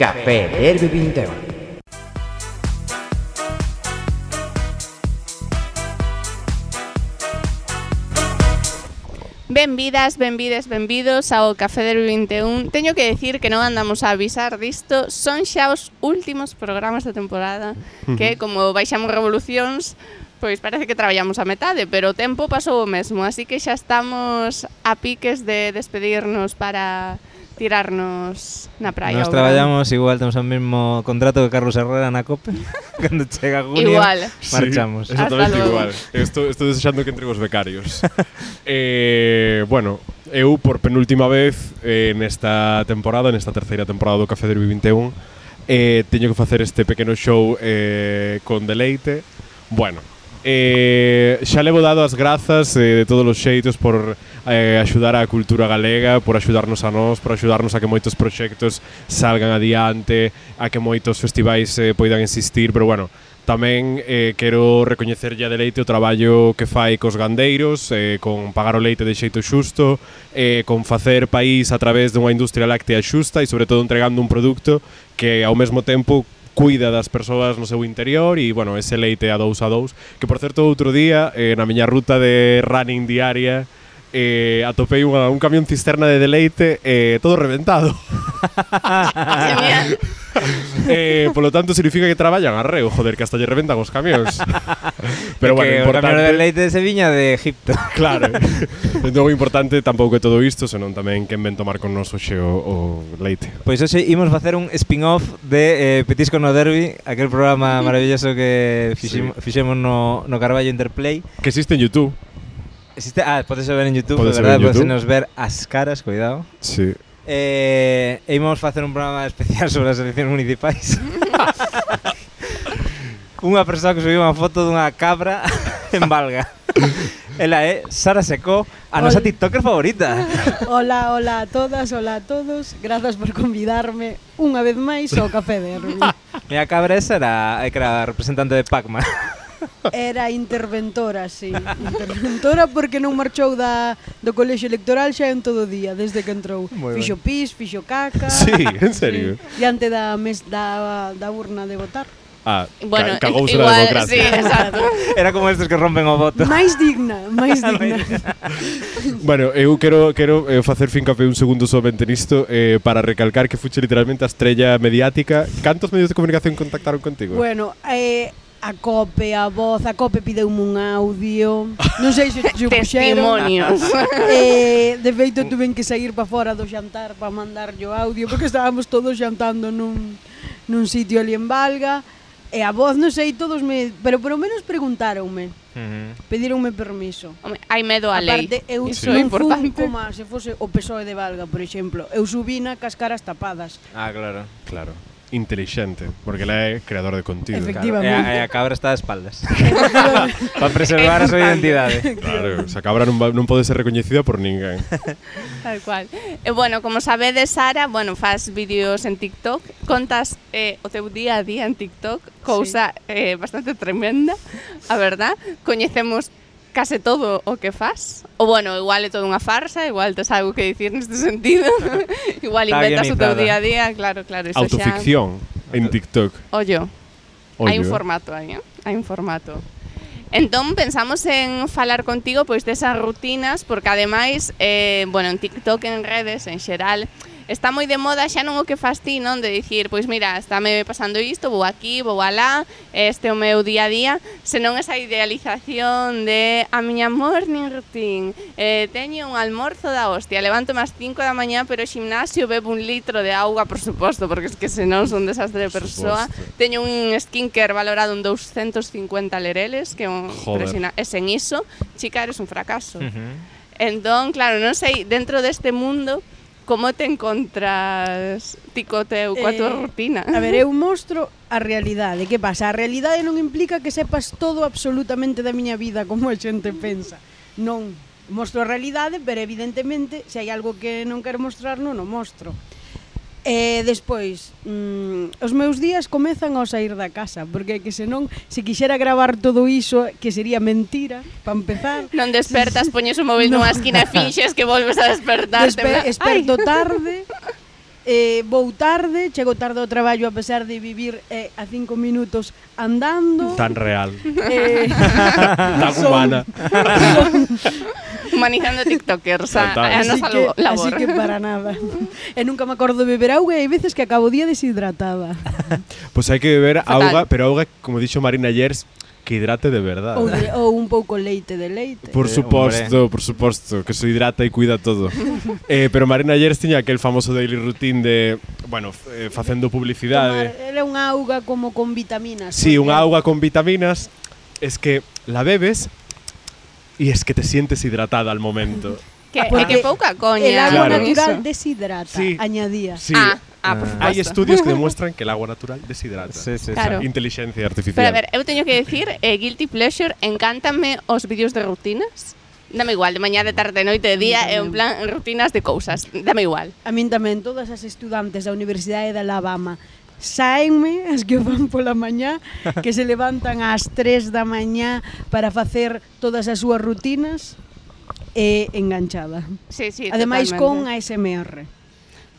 Café Derby 21. Benvidas, benvides, benvidos ao Café del 21 Teño que decir que non andamos a avisar disto. Son xa os últimos programas da temporada Que como baixamos revolucións Pois parece que traballamos a metade Pero o tempo pasou o mesmo Así que xa estamos a piques de despedirnos para tirarnos na praia. Nos traballamos igual, temos o mesmo contrato que Carlos Herrera na COPE. Cando chega junio, igual. marchamos. Sí, exactamente igual. Estou, estou desexando que entre os becarios. eh, bueno, eu por penúltima vez eh, nesta temporada, nesta terceira temporada do Café Derby 21, eh, teño que facer este pequeno show eh, con deleite. Bueno, Eh, xa levo dado as grazas eh, de todos os xeitos por eh, axudar a cultura galega, por axudarnos a nós, por axudarnos a que moitos proxectos salgan adiante, a que moitos festivais eh, poidan existir, pero bueno, tamén eh, quero recoñecerlle a deleite o traballo que fai cos gandeiros, eh, con pagar o leite de xeito xusto, eh, con facer país a través dunha industria láctea xusta e sobre todo entregando un produto que ao mesmo tempo cuida das persoas no seu interior e, bueno, ese leite a dous a dous. Que, por certo, outro día, eh, na miña ruta de running diaria, eh, atopei unha, un camión cisterna de deleite eh, todo reventado. eh, polo tanto, significa que traballan a reo, joder, que hasta lle reventan os camións. Pero bueno, que importante... o de leite de Seviña de Egipto. Claro. entón, o importante tampouco é todo isto, senón tamén que ven tomar con noso hoxe o, o leite. Pois hoxe imos facer un spin-off de eh, Petisco no Derby, aquel programa maravilloso que fixemos, sí. fixemos no, no Carballo Interplay. Que existe en Youtube. Existe, ah, podese ver en YouTube, podese verdad, ver YouTube. Podesenos ver as caras, cuidado. Sí. Eh, e imos facer un programa especial sobre as eleccións municipais. unha persoa que subiu unha foto dunha cabra en Valga. Ela é Sara Secó, a nosa TikToker favorita. Hola, hola a todas, hola a todos. Grazas por convidarme unha vez máis ao Café de Herbie. Mira, cabra esa era, era representante de Pacma. Era interventora, sí. Interventora porque non marchou da, do colexio electoral xa en todo o día, desde que entrou. Muy fixo pis, fixo caca. Sí, en serio. Sí. Diante da, mes, da, da urna de votar. Ah, bueno, ca cagouse igual, a democracia. Sí, exacto. Era como estes que rompen o voto. Máis digna, máis digna. bueno, eu quero quero eh, facer fincapé un segundo somente nisto eh, para recalcar que fuche literalmente a estrella mediática. Cantos medios de comunicación contactaron contigo? Bueno, eh, A COPE, a voz, a COPE pideume un audio Non sei se o Testimonios eh, De feito tuven que sair para fora do xantar Para mandar o audio Porque estábamos todos xantando nun, nun sitio ali en Valga E a voz, non sei, todos me... Pero polo menos preguntaronme. Uh -huh. Pedironme permiso. Home, hai medo á lei. Aparte, eu Iso non fun como se fose o PSOE de Valga, por exemplo. Eu subina cascaras tapadas. Ah, claro, claro inteligente, porque ela é creador de contido. Efectivamente. Claro. E a, e a cabra está a espaldas. Para preservar a súa identidade. Claro, esa cabra non, va, non pode ser recoñecida por ninguén. Tal cual. E bueno, como sabedes, Sara, bueno, faz vídeos en TikTok, contas eh, o teu día a día en TikTok, cousa sí. eh, bastante tremenda, a verdad. Coñecemos case todo o que faz. Ou bueno, igual é toda unha farsa, igual tes algo que dicir neste sentido. igual inventas o teu día a día, claro, claro, iso Autoficción xa... en TikTok. Ollo. Hai un formato aí, eh? hai un formato. Entón pensamos en falar contigo pois desas rutinas porque ademais eh, bueno, en TikTok en redes en xeral está moi de moda xa non o que fas ti, non? De dicir, pois mira, estáme pasando isto, vou aquí, vou alá, este é o meu día a día, senón esa idealización de a miña morning routine, eh, teño un almorzo da hostia, levanto más 5 da mañá, pero ximnasio bebo un litro de auga, por suposto, porque es que senón son desastre de persoa. Teño un skincare valorado en 250 lereles, que é un impresionante. E sen iso, chica, eres un fracaso. Uh -huh. Entón, claro, non sei, dentro deste mundo como te encontras ti co teu, coa eh, rutina? A ver, eu mostro a realidade. Que pasa? A realidade non implica que sepas todo absolutamente da miña vida como a xente pensa. Non, mostro a realidade, pero evidentemente se hai algo que non quero mostrar, non o mostro. E despois, mm, os meus días comezan ao sair da casa, porque que senón, se quixera gravar todo iso, que sería mentira, para empezar. Non despertas, poñes o móvil no. nunha esquina e finxes que volves a despertarte. Despe desperto Ay. tarde, eh, vou tarde, chego tarde ao traballo a pesar de vivir eh, a cinco minutos andando. Tan real. Eh, Tan son, humana. Humanizando tiktokers a, a nosa que, labor. Así que para nada. e nunca me acordo de beber auga e hai veces que acabo o día deshidratada. pois pues hai que beber Fatal. auga, pero auga, como dixo Marina Yers, que hidrate de verdade. ou, de, ou un pouco leite de leite. Por Eh, suposto, por suposto, que se hidrata e cuida todo. eh, pero Marina Yers tiña aquel famoso daily routine de, bueno, eh, facendo Tomar, publicidade. era un auga como con vitaminas. Sí, unha auga con vitaminas, es que la bebes y es que te sientes hidratada al momento. Que, é que pouca coña. El agua Claro. natural deshidrata, Sí. añadía. Sí, Ah, Ah, por eh, suposto. Hai estudios que demuestran que el agua natural deshidrata. Sí, sí, Claro. sí. Inteligencia artificial. Pero a ver, eu teño que decir, eh, Guilty Pleasure, encántame os vídeos de rutinas. Dame igual, de mañá, de tarde, de noite, de día, é un plan rutinas de cousas. Dame igual. A min tamén todas as estudantes da Universidade de Alabama saenme as que van pola mañá, que se levantan ás 3 da mañá para facer todas as súas rutinas e enganchada. Sí, sí, Ademais con totalmente. ASMR.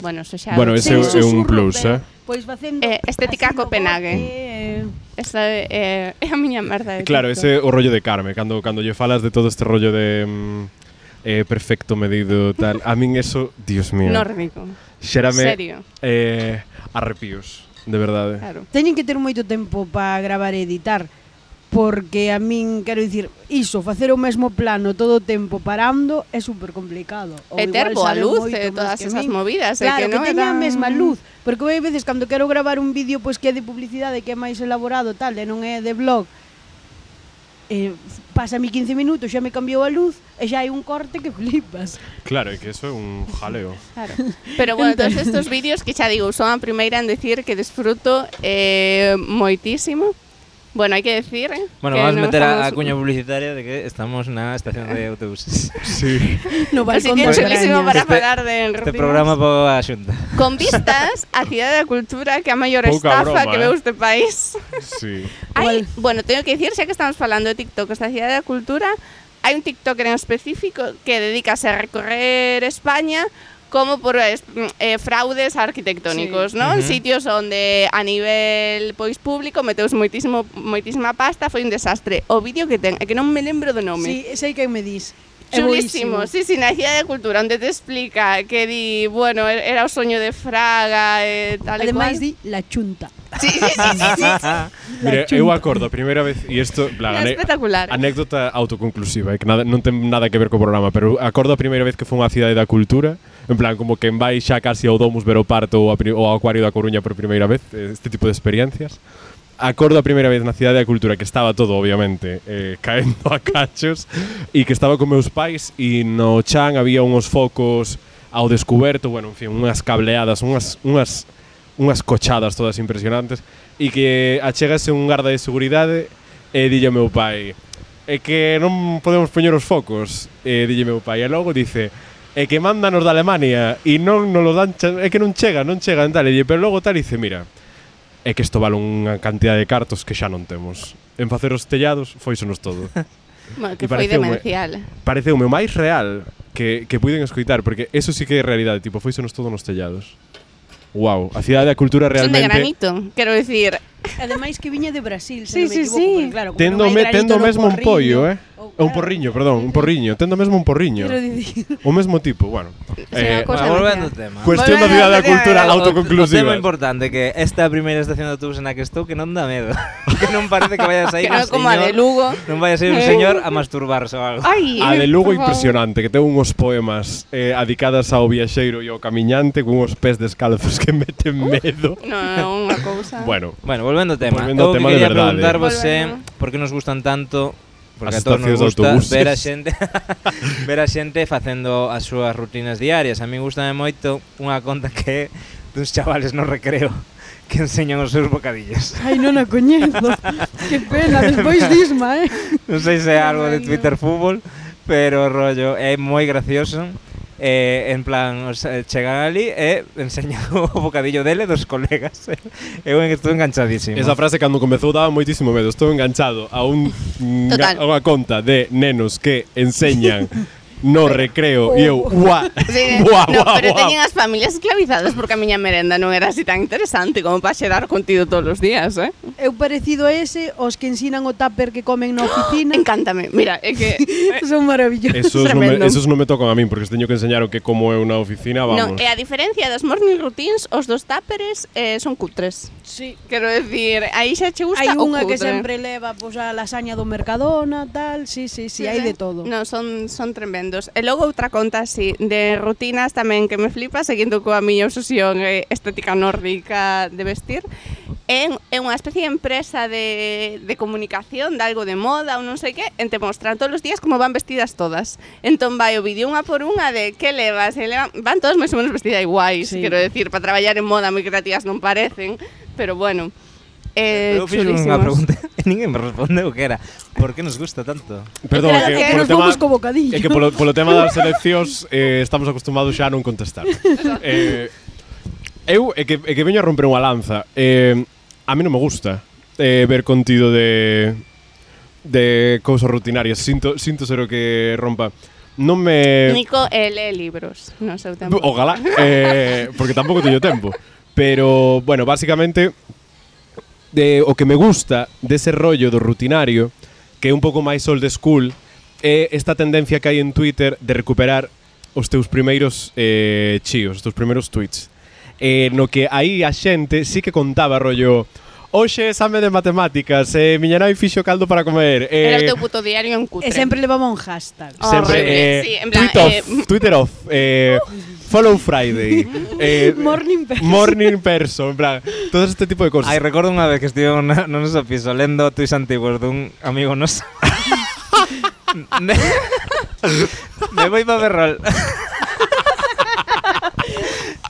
Bueno, eso xa... Bueno, ese é un eh. plus, eh? Pois facendo... Eh, estética facendo Copenhague. Eh... Esta é, é a miña merda. Claro, TikTok. ese o rollo de Carme, cando, cando lle falas de todo este rollo de... Mm, eh, perfecto medido, tal. A min eso, dios mío. Nórdico. Xérame Serio. eh, arrepios, de verdade. Claro. Teñen que ter moito tempo para gravar e editar porque a min, quero dicir, iso, facer o mesmo plano todo o tempo parando é super complicado. Ou e terbo a luz e eh, todas esas min. movidas. Eh, claro, que, que non que teña a mesma luz. Porque hai veces cando quero gravar un vídeo pois que é de publicidade, que é máis elaborado, tal, e non é de blog, eh, pasa mi 15 minutos, xa me cambiou a luz e xa hai un corte que flipas. Claro, é que eso é un jaleo. Claro. Pero bueno, todos estos vídeos que xa digo, son a primeira en decir que desfruto eh, moitísimo Bueno, hai que decir eh, Bueno, que vamos a meter a, a cuña publicitaria de que estamos na estación de autobuses. Sí. No Así balcón que chulísimo para Este- falar de Este programa para a xunta. Con vistas á Cidade da Cultura que a maior Pouca estafa broma, que eh. veu este país. Sí. Hai, bueno, teño que dicir, xa que estamos falando de TikTok da Cidade da Cultura, hai un TikToker en específico que dedícase a recorrer España como por eh, eh, fraudes arquitectónicos, sí. non? Uh -huh. Sitios onde a nivel pois público meteus moitísimo moitísima pasta, foi un desastre. O vídeo que ten, é que non me lembro do nome. Sí, sei que me dis. Chulísimo, sí, sí, na Cidade de Cultura, onde te explica que di, bueno, era o soño de Fraga e tal Ademais di la chunta. Sí, sí, sí, sí, sí. Mira, eu acordo a primeira vez e isto, plan, é espectacular. Anécdota autoconclusiva, que nada, non ten nada que ver co programa, pero acordo a primeira vez que fui unha Cidade da Cultura, en plan como que vai xa casi ao Domus ver o parto ou ao Acuario da Coruña por primeira vez, este tipo de experiencias acordo a primeira vez na cidade da cultura que estaba todo, obviamente, eh, caendo a cachos e que estaba con meus pais e no chan había uns focos ao descoberto, bueno, en fin, unhas cableadas, unhas, unhas, unhas cochadas todas impresionantes e que achegase un garda de seguridade e dille ao meu pai é que non podemos poñer os focos e dille meu pai e logo dice é que mándanos da Alemania e non nos lo dan, é que non chega, non chega, tal, e dille, pero logo tal, dice, mira, é que isto vale unha cantidad de cartos que xa non temos. En facer os tellados foisonos todo. bueno, que foi demencial. Pareceu o máis real que, que puiden escoitar, porque eso sí que é realidade, tipo, foisonos todo nos tellados. Wow, a cidade da cultura realmente... Son de granito, quero dicir, Ademais que viña de Brasil, se sí, non me equivoco, sí, sí. claro, tendo, me, tendo mesmo un pollo, eh? Oh, claro. Un porriño, perdón, un porriño, tendo mesmo un porriño. O mesmo tipo, bueno. Eh, volvendo ao tema. Cuestión da vida da cultura autoconclusiva. O tema importante que esta é a primeira estación de autobús na que estou que non dá medo. que non parece que vaya a sair un como a de Lugo. Non vaya a sair un eh. señor a masturbarse ou algo. Ai, a de Lugo impresionante, que ten uns poemas eh, adicadas ao viaxeiro e ao camiñante con uns pés descalzos que meten medo. Non, é unha cousa. Bueno, bueno, volvendo ao tema, volvendo ao tema que quería verdade. é eh, volvendo. por que nos gustan tanto porque as a todos nos gusta ver a xente ver a xente facendo as súas rutinas diarias. A mí gustame moito unha conta que duns chavales no recreo que enseñan os seus bocadillos. Ai, non a coñezo. que pena, despois disma, eh. Non sei se é algo de Twitter Fútbol, pero rollo, é moi gracioso eh, en plan, o sea, chegan ali e eh, enseñan o bocadillo dele dos colegas. Eh. Eu estou enganchadísimo. Esa frase cando comezou daba moitísimo medo. Estou enganchado a un a unha conta de nenos que enseñan no recreo. E eu, ua, sí, ua, no, ua, Pero ua. teñen as familias esclavizadas porque a miña merenda non era así tan interesante como para xerar contido todos os días, eh? Eu parecido a ese, os que ensinan o tupper que comen na oficina. Encántame, mira, é que... son maravillosos. Esos non, me, esos non me tocan a min porque teño que enseñar o que como eu na oficina, vamos. Non, e a diferencia das morning routines, os dos tupperes eh, son cutres. Sí. Quero decir, aí xa che gusta Hai unha que sempre leva pues, a lasaña do Mercadona, tal, sí, sí, sí, sí hai de todo. Non, son, son tremendos E logo outra conta así, de rutinas tamén que me flipa, seguindo coa miña obsesión eh, estética nórdica de vestir. É, é unha especie de empresa de, de comunicación, de algo de moda ou non sei que, en te mostran todos os días como van vestidas todas. Entón vai o vídeo unha por unha de que levas, e levan, van todas máis ou menos vestidas iguais, sí. quero decir, para traballar en moda moi creativas non parecen, pero bueno. Eh, eu fixe unha pregunta e ninguén me respondeu que era por que nos gusta tanto? Perdón, é que, que polo nos tema, vamos co bocadillo. É que polo, polo tema das eleccións eh, estamos acostumados xa a non contestar. eh, eu é que, é que veño a romper unha lanza. Eh, a mí non me gusta eh, ver contido de de cousas rutinarias. Sinto, sinto ser o que rompa non me... Nico eh, lee libros no seu tempo. Ojalá, eh, porque tampouco teño tempo. Pero, bueno, basicamente de o que me gusta dese rollo do rutinario, que é un pouco máis old school, é esta tendencia que hai en Twitter de recuperar os teus primeiros eh, chíos, os teus primeiros tweets. Eh, no que aí a xente sí que contaba rollo Oxe, exame de matemáticas, eh, miña nai fixo caldo para comer. Eh, Era o teu puto diario en cutre. E sempre levaba un hashtag. Oh, sempre, eh, sí, en plan, tweet off, eh, mm. Twitter off, eh, Follow Friday. eh, morning Person. Morning Person, en plan, todo este tipo de cosas. Ai, recordo unha vez que estive na, no noso piso lendo tuis antigos dun amigo nos... Me voy pa' berrol.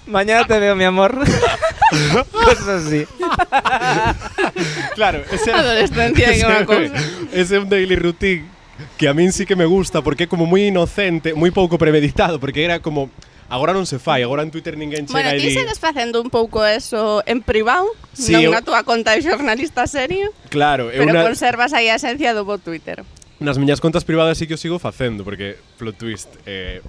Mañana te veo, mi amor. Cosas así. claro, ese, Adolescencia en unha cousa. Ese é un daily routine que a min sí que me gusta porque é como moi inocente, moi pouco premeditado, porque era como Agora non se fai, agora en Twitter ninguén chega bueno, e di... Bueno, ti segues facendo un pouco eso en privado, sí, non eu... na tua conta de xornalista serio, claro, pero una... conservas aí a esencia do bo Twitter. Nas miñas contas privadas sí que o sigo facendo, porque plot twist, eh,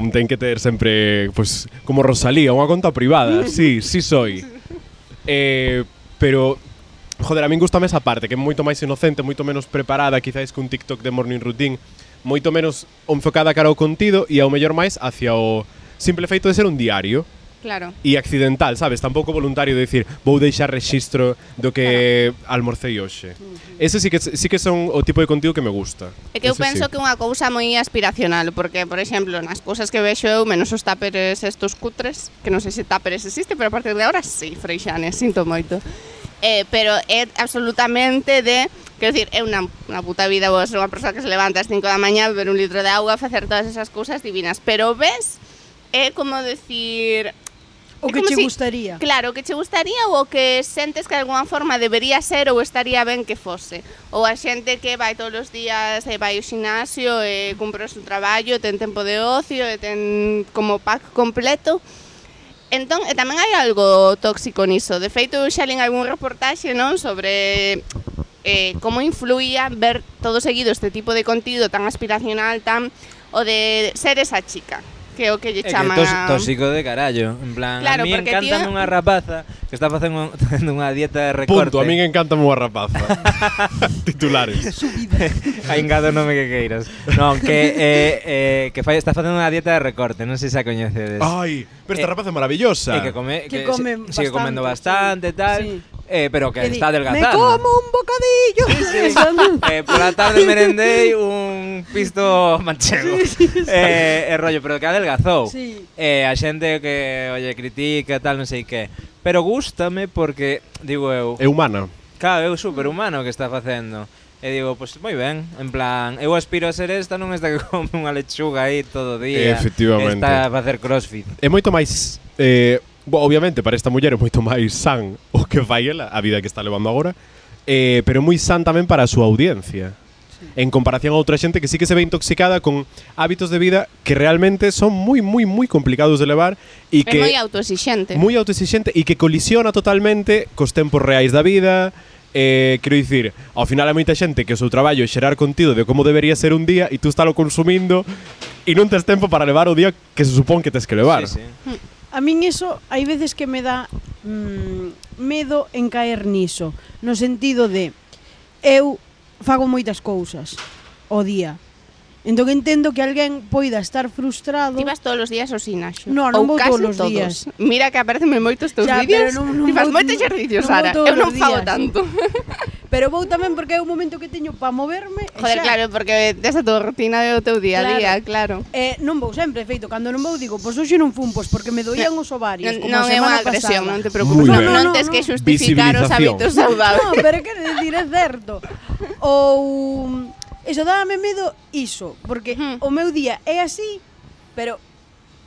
un ten que ter sempre, pues, como Rosalía, unha conta privada, sí, sí soy. Eh, pero joder, a min gustame esa parte, que é moito máis inocente, moito menos preparada, quizáis que un TikTok de Morning Routine, moito menos enfocada cara ao contido e ao mellor máis hacia o simple feito de ser un diario. Claro. E accidental, sabes? Tampouco voluntario de dicir vou deixar rexistro do que claro. almorcei hoxe. Uh -huh. Ese sí que, sí que son o tipo de contido que me gusta. É que eu Ese penso sí. que é unha cousa moi aspiracional, porque, por exemplo, nas cousas que vexo eu, menos os táperes estos cutres, que non sei se táperes existe, pero a partir de agora sí, Freixane, sinto moito. Eh, pero é absolutamente de Quero dicir, é unha, unha puta vida vos unha persoa que se levanta ás 5 da mañá, beber un litro de auga, facer todas esas cousas divinas. Pero ves, é como decir, O que che si, gustaría. Claro, o que che gustaría ou o que sentes que de alguna forma debería ser ou estaría ben que fose. Ou a xente que vai todos os días e vai ao xinasio e cumpre o seu traballo, ten tempo de ocio e ten como pack completo. Entón, e tamén hai algo tóxico niso. De feito, xa len algún reportaxe, non, sobre eh, como influía ver todo seguido este tipo de contido tan aspiracional, tan o de ser esa chica que é o que lle chaman é que tos, tóxico de carallo, en plan, claro, a mí encanta tío... unha rapaza que está facendo unha dieta de recorte. Punto, a mí encántame unha rapaza. Titulares. Hai o nome que queiras. Non, que eh, eh, que fai, está facendo unha dieta de recorte, non sei se a coñecedes. Ai, pero esta eh, rapaza é maravillosa. E que come que, que come si, bastante, sigue comendo bastante sí. tal. Sí eh, pero que está adelgazando. ¡Me como un bocadillo! Sí, sí. eh, por la tarde merendé un pisto manchego. Sí, eh, el rollo, pero que adelgazou. Sí. Eh, a xente que, oye, critica, tal, non sei que. Pero gústame porque, digo eu... É humana. Claro, é o superhumano que está facendo. E digo, pois pues, moi ben, en plan, eu aspiro a ser esta, non esta que come unha lechuga aí todo o día. Efectivamente. Está a facer crossfit. É moito máis eh, Bo, obviamente, para esta muller é moito máis san o que fai ela, a vida que está levando agora, eh, pero moi san tamén para a súa audiencia. En comparación a outra xente que sí que se ve intoxicada con hábitos de vida que realmente son moi moi moi complicados de levar e que é moi autoexixente. Moi autoexixente e que colisiona totalmente cos tempos reais da vida, Eh, quero dicir, ao final hai moita xente que o seu traballo é xerar contido de como debería ser un día e tú estalo consumindo e non tes tempo para levar o día que se supón que tes que levar. Sí, sí. Mm. A min eso hai veces que me dá mm, medo en caer niso, no sentido de eu fago moitas cousas o día. Entón entendo que alguén poida estar frustrado. Ti vas todos os días ao sinaxo. No, non vou todos os todos. días. Mira que aparecen moitos teus xa, vídeos. Ti faz moitos exercicios, Sara. Eu non fago tanto. Pero vou tamén porque é un momento que teño para moverme. Joder, xa. claro, porque tes a tua rutina do teu día claro. a día, claro. Eh, non vou sempre, feito, cando non vou digo, pois hoxe non fun, pois porque me doían os ovarios, non, como non a semana é unha agresión, pasada. non te preocupes, non, non, non, tes que xustificar os hábitos saudables. Non, pero quero dicir é certo. Ou eso dábame medo iso, porque hmm. o meu día é así, pero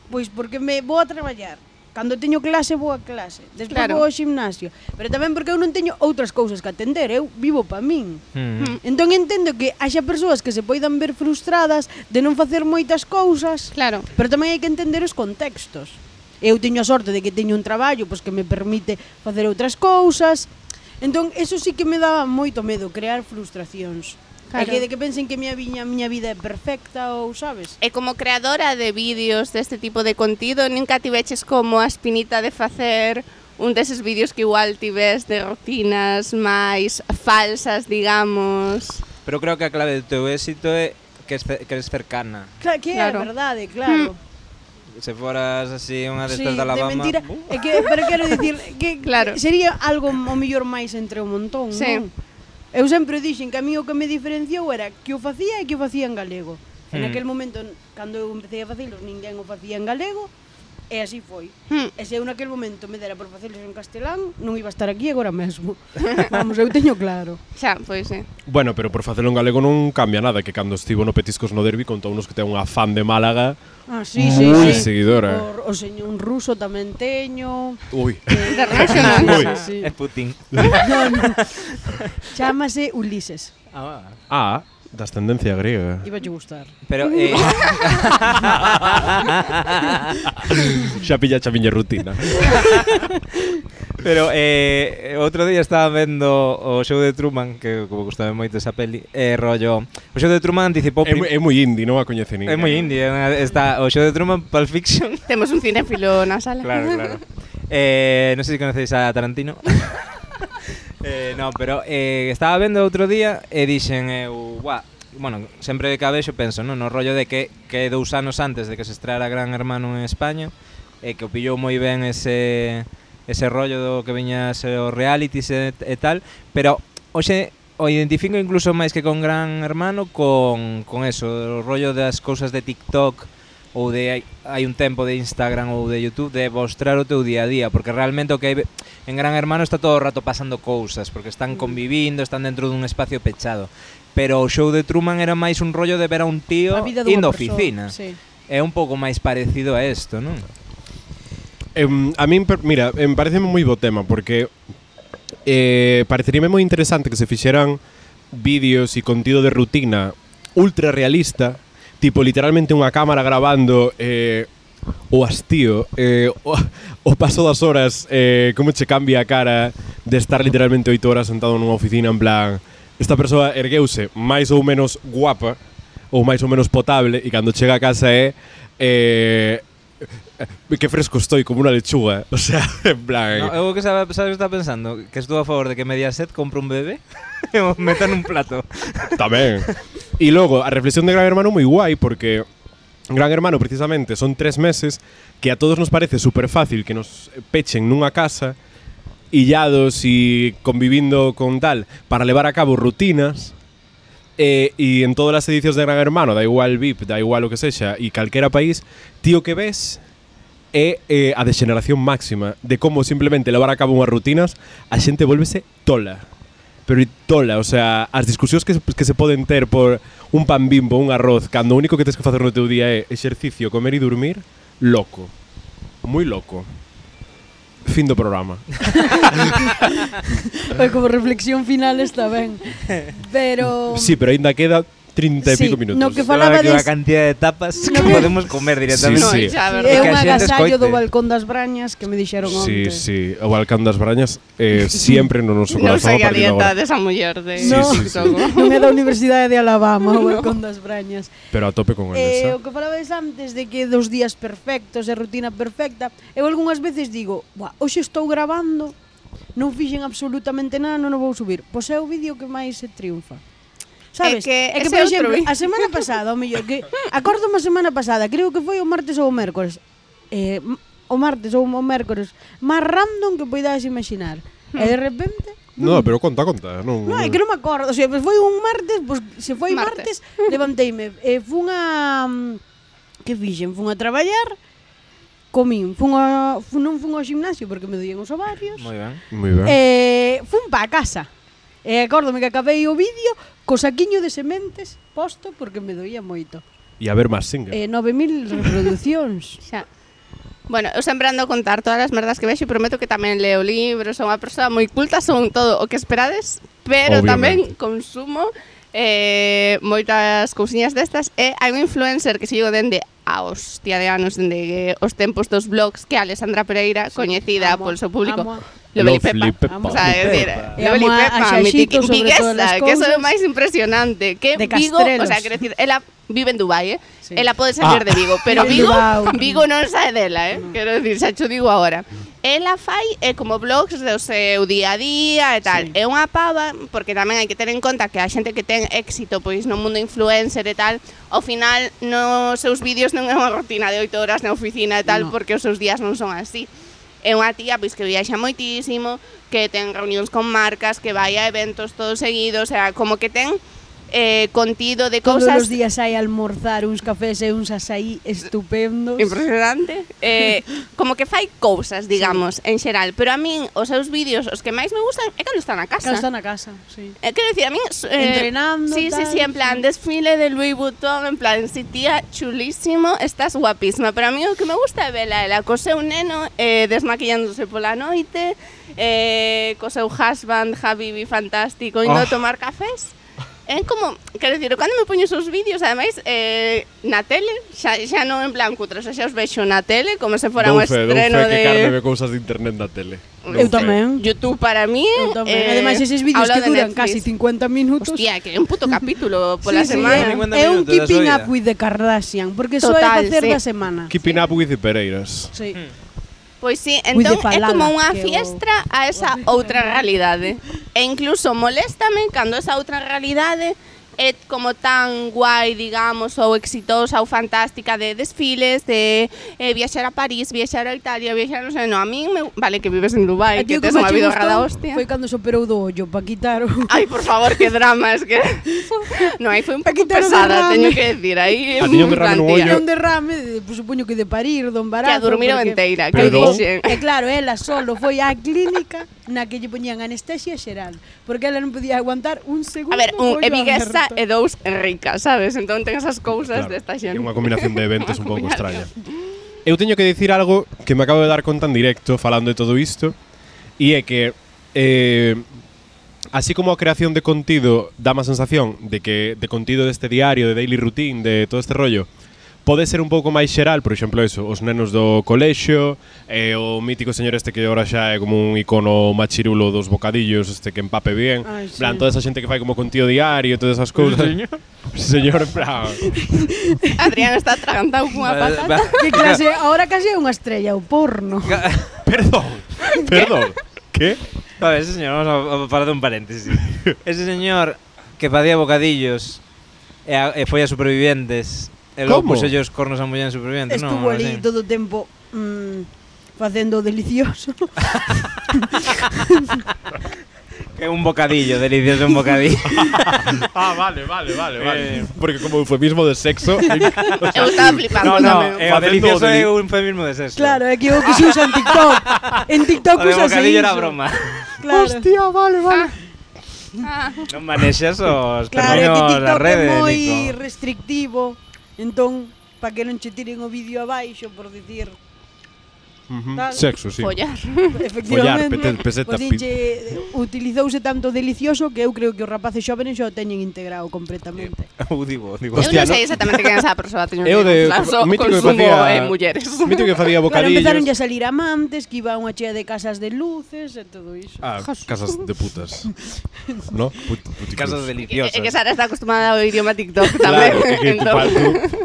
pois porque me vou a traballar Cando teño clase, vou a clase. Despois claro. vou ao gimnasio. Pero tamén porque eu non teño outras cousas que atender. Eu vivo pa min. Mm. mm. Entón entendo que haxa persoas que se poidan ver frustradas de non facer moitas cousas. Claro. Pero tamén hai que entender os contextos. Eu teño a sorte de que teño un traballo pois que me permite facer outras cousas. Entón, eso sí que me daba moito medo, crear frustracións. Claro. É que de que pensen que a miña viña, miña vida é perfecta ou sabes? E como creadora de vídeos deste tipo de contido, nunca tiveches como a espinita de facer un deses vídeos que igual tives de rutinas máis falsas, digamos. Pero creo que a clave do teu éxito é que, es, que eres cercana. Claro, que claro. é verdade, claro. Hmm se foras así unha destas sí, de Alabama. De mentira, é que pero quero dicir que claro. sería algo o mellor máis entre o montón, sí. non? Eu sempre dixen que a mí o que me diferenciou era que o facía e que o facía en galego. Hmm. En aquel momento, cando eu empecé a facelo, ninguén o facía en galego, E así foi. Hmm. E se eu naquel momento me dera por facelos en castelán, non iba a estar aquí agora mesmo. Vamos, eu teño claro. Xa, pois é. Eh. Bueno, pero por facelo en galego non cambia nada, que cando estivo no Petiscos no Derbi contounos que ten unha fan de Málaga Ah, sí, sí, moi sí. seguidora. Por, o señor un ruso tamén teño. Ui. Eh, Internacional. Ui. Sí. É Putin. No, no. Chámase Ulises. Ah, ah da ascendencia griega. Iba a gustar. Pero uh. eh Xa pilla a miña rutina. Pero eh outro día estaba vendo o show de Truman, que como gustame moito esa peli, eh rollo. O show de Truman anticipou É, prim... é moi indie, non a coñece ninguén. É moi indie, é unha- está o show de Truman Pulp Fiction. Temos un cinéfilo na sala. Claro, claro. Eh, non sei se conocéis a Tarantino. Eh, no, pero eh, estaba vendo outro día e dixen eu, eh, bueno, sempre que a vexo penso, non, no rollo de que que dous anos antes de que se estreara Gran Hermano en España, e que o pillou moi ben ese ese rollo do que viña a ser o reality e, e tal, pero hoxe o identifico incluso máis que con Gran Hermano con, con eso, o rollo das cousas de TikTok ou de hai, hai un tempo de Instagram ou de YouTube de mostrar o teu día a día, porque realmente o que hai en Gran Hermano está todo o rato pasando cousas, porque están convivindo, están dentro dun espacio pechado. Pero o show de Truman era máis un rollo de ver a un tío indo oficina. Sí. É un pouco máis parecido a isto, non? Em, a min, mira, em parece moi bo tema, porque eh, pareceríame moi interesante que se fixeran vídeos e contido de rutina ultra realista tipo literalmente unha cámara grabando eh, o hastío, eh, o, o paso das horas, eh, como che cambia a cara de estar literalmente oito horas sentado nunha oficina en plan esta persoa ergueuse máis ou menos guapa ou máis ou menos potable e cando chega a casa é eh, eh, que fresco estoy como unha lechuga o sea, en plan No, eu o que sabe, sabes que está pensando que estou a favor de que Mediaset compre un bebé o meta nun plato. Tamén. E logo, a reflexión de Gran Hermano moi guai porque Gran Hermano precisamente son tres meses que a todos nos parece super fácil que nos pechen nunha casa illados e convivindo con tal para levar a cabo rutinas E, e en todas as edicións de Gran Hermano, da igual VIP, da igual o que sexa, e calquera país, tío que ves é eh, a degeneración máxima de como simplemente levar a cabo unhas rutinas a xente volvese tola pero tola, o sea, as discusións que, que se poden ter por un pan bimbo, un arroz, cando o único que tens que facer no teu día é exercicio, comer e dormir, loco. Moi loco. Fin do programa. Como reflexión final está ben. Pero... Sí, pero aínda queda 30 sí, e pico minutos. No que falaba que des... a cantidad de tapas no que podemos comer directamente. Sí, sí. sí é un agasallo do balcón das Brañas que me dixeron sí, onte. Sí, sí, o balcón das Brañas eh, sempre no noso corazón. Non sei a dieta desa de muller de sí, no, sí, sí. non é da Universidade de Alabama o balcón das Brañas. Pero a tope con eh, esa. O que falabades antes de que dos días perfectos e rutina perfecta, eu algunhas veces digo, Buah, hoxe estou grabando, non fixen absolutamente nada, non o vou subir. Pois é o vídeo que máis se triunfa. Sabes? É que, é que por exemplo, a semana pasada, o mellor que acordo a semana pasada, creo que foi o martes ou o mércores. Eh, o martes ou o mércores, máis random que poidas imaginar. E de hmm. repente No, pero conta, conta. Non, no, é que non me acordo. O sea, pues foi un martes, pues, se foi martes, martes levanteime. E eh, fun a... Mm, que fixen? Fun a traballar, comín, fun a, fun, non fun ao gimnasio porque me doían os ovarios. Moi ben. Moi ben. Eh, fun pa casa. E acórdome que acabei o vídeo co saquiño de sementes posto porque me doía moito. E a ver máis singa. Eh, 9000 reproducións. Xa. Bueno, eu sempre ando a contar todas as merdas que vexo e prometo que tamén leo libros, son unha persoa moi culta, son todo o que esperades, pero Obviamente. tamén consumo eh, moitas cousiñas destas e hai un influencer que sigo dende a hostia de anos dende os tempos dos blogs que é Alessandra Pereira, sí, coñecida amo, polo seu público. Amo. Lovely Peppa. Peppa. Vamos a decir, Lovely Peppa, Viguesa, que eso é o máis impresionante. Que de Vigo, castrelos. o sea, quero decir, ela vive en Dubai, eh? Sí. Ela pode salir ah. de Vigo, pero Vigo, Vigo non sae dela, eh? No. Quero decir, xa cho digo agora. Ela fai é como blogs do seu día a día e tal. Sí. É unha pava, porque tamén hai que ter en conta que a xente que ten éxito pois no mundo influencer e tal, ao final nos seus vídeos non é unha rutina de 8 horas na oficina e tal, no. porque os seus días non son así é unha tía pois que viaxa moitísimo, que ten reunións con marcas, que vai a eventos todos seguidos, o sea, como que ten eh, contido de Todos cousas... Todos os días hai almorzar uns cafés e uns açaí estupendos. Impresionante. Eh, como que fai cousas, digamos, sí. en xeral. Pero a min, os seus vídeos, os que máis me gustan, é cando está na casa. Cando está na casa, sí. Eh, quero dicir, a min... Eh, Entrenando, Sí, tal, sí, sí, en plan, sí. desfile de Louis Vuitton, en plan, si tía, chulísimo, estás guapísima. Pero a mí o que me gusta é vela, ela co seu neno, eh, desmaquillándose pola noite, eh, co seu husband, Javi, fantástico, indo oh. a tomar cafés. É como, quero dicir, cando me poño os vídeos, ademais, eh, na tele, xa, xa non en plan cutres, xa os vexo na tele, como se fora un estreno dou fe, de... que Carmen ve cousas de internet na tele. Eu fe. tamén. YouTube para mí... Eu tamén. Eh, ademais, eses vídeos que duran casi 50 minutos... Hostia, que é un puto capítulo pola sí, semana. Sí, é un keeping up with the Kardashian, porque só é facer sí. da semana. Keeping up with the Pereiras. Sí. Hmm. Pois sí, entón é como unha fiestra o... a esa outra realidade. ¿eh? E incluso moléstame cando esa outra realidade ¿eh? é como tan guai, digamos, ou exitosa ou fantástica de desfiles, de eh, viaxar a París, viaxar a Italia, viaxar, non sei, non, a min, me, vale, que vives en Dubai, que, que tes unha vida rara hostia. Foi cando se operou do ollo, pa quitar o... Ai, por favor, que drama, es que... non, aí foi un pouco pesada, teño que decir, aí... A tiña un derrame no ollo. Un derrame, pues, supoño que de parir, do embarazo... Que a dormir o porque... enteira, que dixen. E claro, ela solo foi á clínica na que lle poñían anestesia xeral, porque ela non podía aguantar un segundo. A ver, un é viguesa e dous é rica, sabes? Entón ten esas cousas claro, desta xente. É unha combinación de eventos un pouco extraña. Eu teño que dicir algo que me acabo de dar conta en directo falando de todo isto, e é que eh, así como a creación de contido dá má sensación de que de contido deste diario, de daily routine, de todo este rollo, pode ser un pouco máis xeral, por exemplo, eso, os nenos do colexio, e eh, o mítico señor este que agora xa é como un icono machirulo dos bocadillos, este que empape bien. Ai, sí. plan, toda esa xente que fai como contido diario, todas esas cousas. Señor, señor plan. Adrián está atragantado cunha patata. que clase, agora casi é unha estrella, o porno. perdón, perdón. que? A ver, ese señor, vamos a, a parar un paréntesis. Ese señor que padía bocadillos eh, eh, e, a, e foi a superviventes e logo Como? os cornos a muller en supervivientes, non? Estuvo Algo ali todo o tempo mm, facendo o delicioso. Que un bocadillo, delicioso un bocadillo. Ah, vale, vale, vale, vale. Eh, Porque como eufemismo de sexo... Eu estaba flipando no, no, o Facendo delicioso o deli- é un feminismo de sexo. claro, é que o que se usa en TikTok. En TikTok O usa bocadillo era broma. Claro. vale, vale. Ah, Non manexas os Claro, é que términos da TikTok é moi restrictivo. Entón, para que non che tiren o vídeo abaixo por dicir uh tal. Sexo, sí. Follar. Follar, peseta. Pois dinche, utilizouse tanto delicioso que eu creo que os rapaces xóvenes xa o teñen integrado completamente. Eu digo, digo, hostia, eu non sei exactamente quen esa persoa teño eu de, so, mítico que facía, eh, mulleres. Mítico que facía bocadillos. Claro, empezaron a salir amantes, que iba unha chea de casas de luces e todo iso. Ah, Jesús. casas de putas. no? Put, casas deliciosas. É que Sara está acostumada ao idioma TikTok tamén. Claro, que, entón.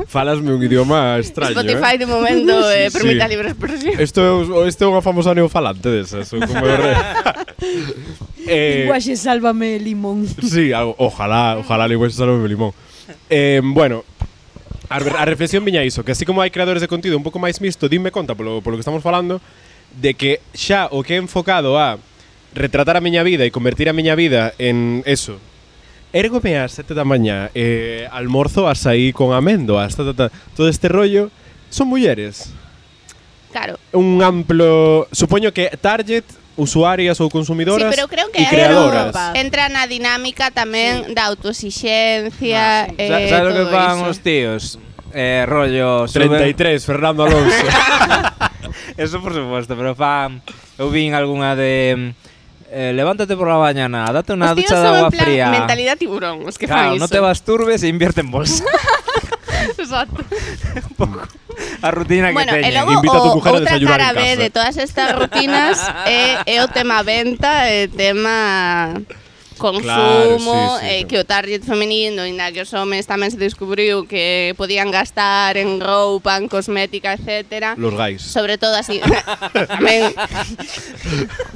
falasme un idioma extraño. Spotify eh? de momento eh, sí. permite a libre expresión. Esto isto é, isto é unha famosa neofalante desas, como re... eh, Linguaxe sálvame limón. Sí, ojalá, ojalá linguaxe sálvame limón. Eh, bueno, a, a reflexión viña iso, que así como hai creadores de contido un pouco máis mixto, dime conta polo, polo que estamos falando, de que xa o que é enfocado a retratar a miña vida e convertir a miña vida en eso, Érgome ás sete da mañá eh, Almorzo açaí con amendo hasta, ta, ta, Todo este rollo Son mulleres Claro. Un amplo... Supoño que target usuarias ou consumidoras sí, pero creo que e creadoras. Entra na dinámica tamén sí. da autoexixencia. Ah, sí. eh, Sabes o que fan iso? os tíos? Eh, rollo... 33. Fernando Alonso. eso por supuesto pero fan... Eu vin algunha de... Eh, levántate por la mañana, date una os ducha de agua fría. mentalidad tiburón, os que claro, fan iso. no te basturbes e invierte en bolsa. Exacto. un pouco a rutina que bueno, teñen. E logo, Invito o, a tu outra desayunar cara B de todas estas rutinas é, é o tema venta, é tema consumo claro, sí, sí, eh, que o target feminino ainda que os homes tamén se descubriu que podían gastar en roupa, en cosmética, etc. Los guys. Sobre todo así. tamén.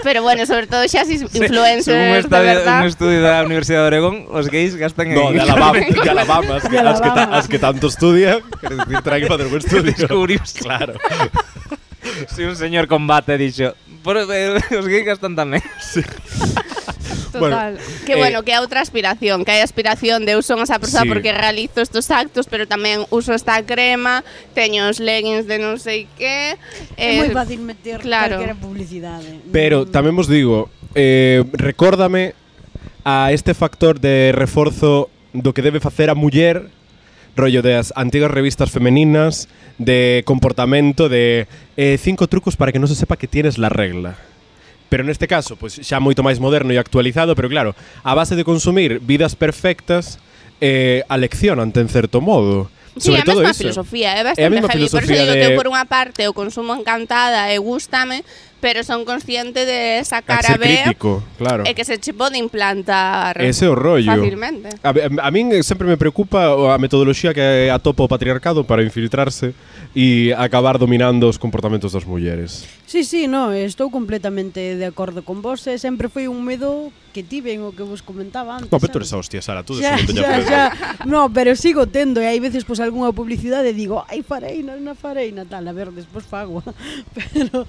Pero bueno, sobre todo xa si influencers, sí, de verdad. Un estudio da Universidade de Oregón, os gays gastan no, en... No, de Alabama, de Alabama, as que, as que, ta, as que tanto estudian, quer decir, traen para un estudio. Descubrius. Claro. Si un señor combate dixo, por, eh, os gays gastan tamén. Sí. Total. Eh, bueno, que bueno, eh, que é outra aspiración, que hai aspiración de eu son esa persoa sí. porque realizo estos actos, pero tamén uso esta crema, teño os leggings de non sei que. É eh, moi fácil meter claro. calquera publicidade. Pero mm. tamén vos digo, eh, recórdame a este factor de reforzo do que debe facer a muller rollo das antigas revistas femeninas de comportamento de eh, cinco trucos para que non se sepa que tienes la regla. Pero neste caso, pois xa moito máis moderno e actualizado, pero claro, a base de consumir vidas perfectas eh, aleccionante en certo modo. Sí, Sobre a mesma filosofía, é bastante é a heavy. Por eso digo de... que por unha parte o consumo encantada e gústame, pero son conscientes de esa cara B crítico, claro. e que se pode implantar Ese o rollo. facilmente. A, a, a min sempre me preocupa a metodoloxía que atopa o patriarcado para infiltrarse e acabar dominando os comportamentos das mulleres. Sí, sí, no, estou completamente de acordo con vos, eh, e sempre foi un medo que tiven o que vos comentaba antes. No, pero tú eres a hostia, Sara, tú xa, xa, xa. No, pero sigo tendo eh, e hai veces pois pues, algunha publicidade digo, ai, fareina, na fareina, tal, a ver, despois fago. pero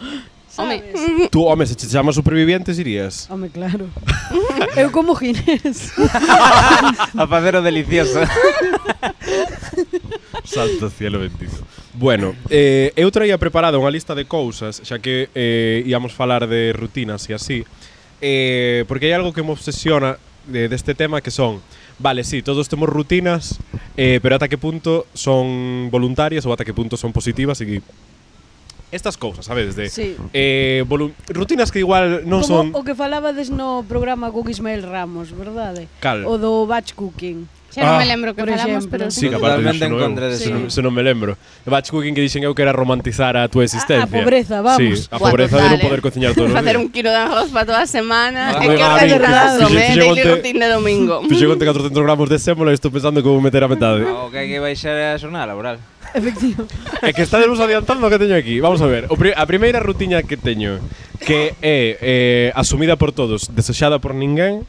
Home, tú, home, se che chamas supervivientes irías. Home, claro. Eu como Ginés. a facer o delicioso. Salto cielo bendito. Bueno, eh, eu traía preparada unha lista de cousas, xa que eh, íamos falar de rutinas e así, eh, porque hai algo que me obsesiona de, deste tema que son Vale, sí, todos temos rutinas, eh, pero ata que punto son voluntarias ou ata que punto son positivas e estas cousas, sabedes, de sí. eh, rutinas que igual non Como son... o que falabades no programa con Ismael Ramos, verdade? Cal? O do batch cooking. Xa non ah, me lembro que falamos, pero sí, que aparte dixo, no, contra de sí. Se, non, se non me lembro. Batch cooking que dixen eu que era romantizar a túa ah, existencia. A, a pobreza, vamos. Sí, a Buah, pobreza total, de non poder cociñar todos os días. Facer un kilo de arroz para toda a semana. Ah, e que organizado, me, daily routine de domingo. Fixo conte 400 gramos de sémola e estou pensando como meter a metade. Ah, o que hai que baixar a xornada laboral. Efectivo. É que estades adiantando o que teño aquí. Vamos a ver. O pri a primeira rutiña que teño que é eh, asumida por todos, desexada por ninguén,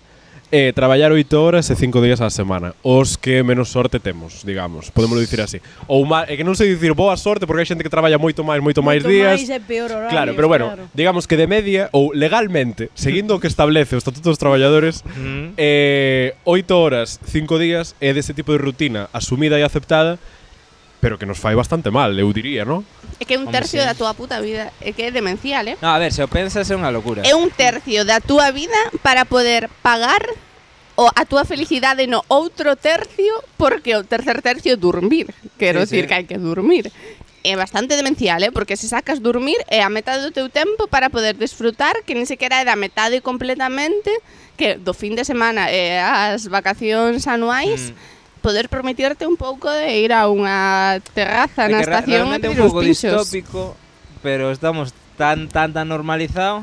é eh, traballar 8 horas e 5 días á semana. Os que menos sorte temos, digamos, podemos dicir así. Ou má, é que non sei dicir boa sorte porque hai xente que traballa moito máis, moito, moito máis días. Máis é peor horario, claro, pero bueno, claro. digamos que de media ou legalmente, seguindo o que establece o Estatuto dos Traballadores, mm. eh 8 horas, 5 días é dese tipo de rutina asumida e aceptada pero que nos fai bastante mal, eu diría, ¿no? É que é un tercio Hombre, sí. da túa puta vida, é que é demencial, eh? No, a ver, se o pensas é unha locura. É un tercio da túa vida para poder pagar o a túa felicidade no outro tercio porque o tercer tercio é dormir. Quero sí, decir sí. que hai que dormir. É bastante demencial, eh? porque se sacas dormir é a metade do teu tempo para poder desfrutar, que nin sequera é da metade completamente, que do fin de semana e as vacacións anuais, mm poder prometerte un pouco de ir a unha terraza é na estación e un pouco distópico, pero estamos tan tan tan normalizado.